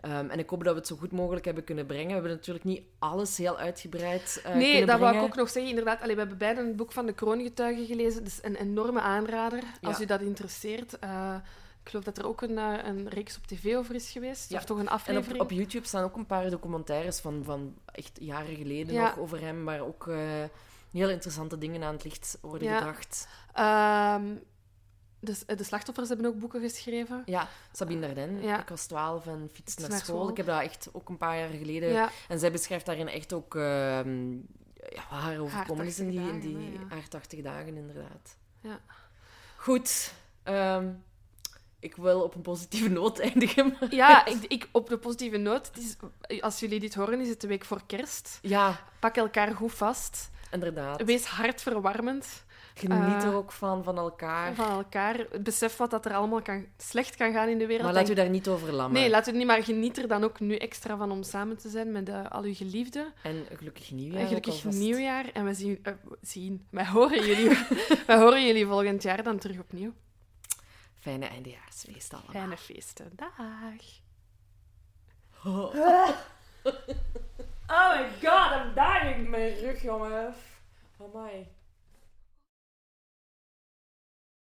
Ehm, en ik hoop dat we het zo goed mogelijk hebben kunnen brengen. We hebben natuurlijk niet alles heel uitgebreid eh nee, dat wou brengen. ik ook nog zeggen. Inderdaad, allee, we hebben beiden het boek van de kroongetuigen gelezen. Dus een enorme aanrader, als Ja. u dat interesseert. Eh, ik geloof dat er ook een, een reeks op tv over is geweest. Ja. Of toch een En aflevering. op, op YouTube staan ook een paar documentaires van, van echt jaren geleden Ja. nog over hem, waar ook heel interessante dingen aan het licht worden Ja. gebracht. Ehm, dus, eh, de slachtoffers hebben ook boeken geschreven. Ja, Sabine Dardenne. Ja. Ik was twaalf en fietste naar, naar school. school. Ik heb dat echt ook een paar jaar geleden... Ja, En zij beschrijft daarin echt ook ehm ja, haar overkomen is in die, in 80 die dagen, hè, ja. haar 80 dagen, inderdaad. Ja. Goed. ehm, ik wil op een positieve noot eindigen. maar- ja ik, ik, op de positieve noot. Het is, als jullie dit horen, is het de week voor kerst. Ja, Pak elkaar goed vast. Inderdaad. Wees hartverwarmend Geniet eh, er ook van, van elkaar. van elkaar. Besef wat dat er allemaal kan, slecht kan gaan in de wereld. Maar laat u daar niet over lammen. Nee, laat u niet, maar geniet er dan ook nu extra van om samen te zijn met eh, al uw geliefden. En gelukkig nieuwjaar. En gelukkig nieuwjaar. En we zien, eh, zien wij, horen jullie, wij horen jullie volgend jaar dan terug opnieuw. Fijne eindejaarsfeest allemaal. Fijne feesten. Dag. Oh my god, I'm dying. Mijn rug, jongen. Amai.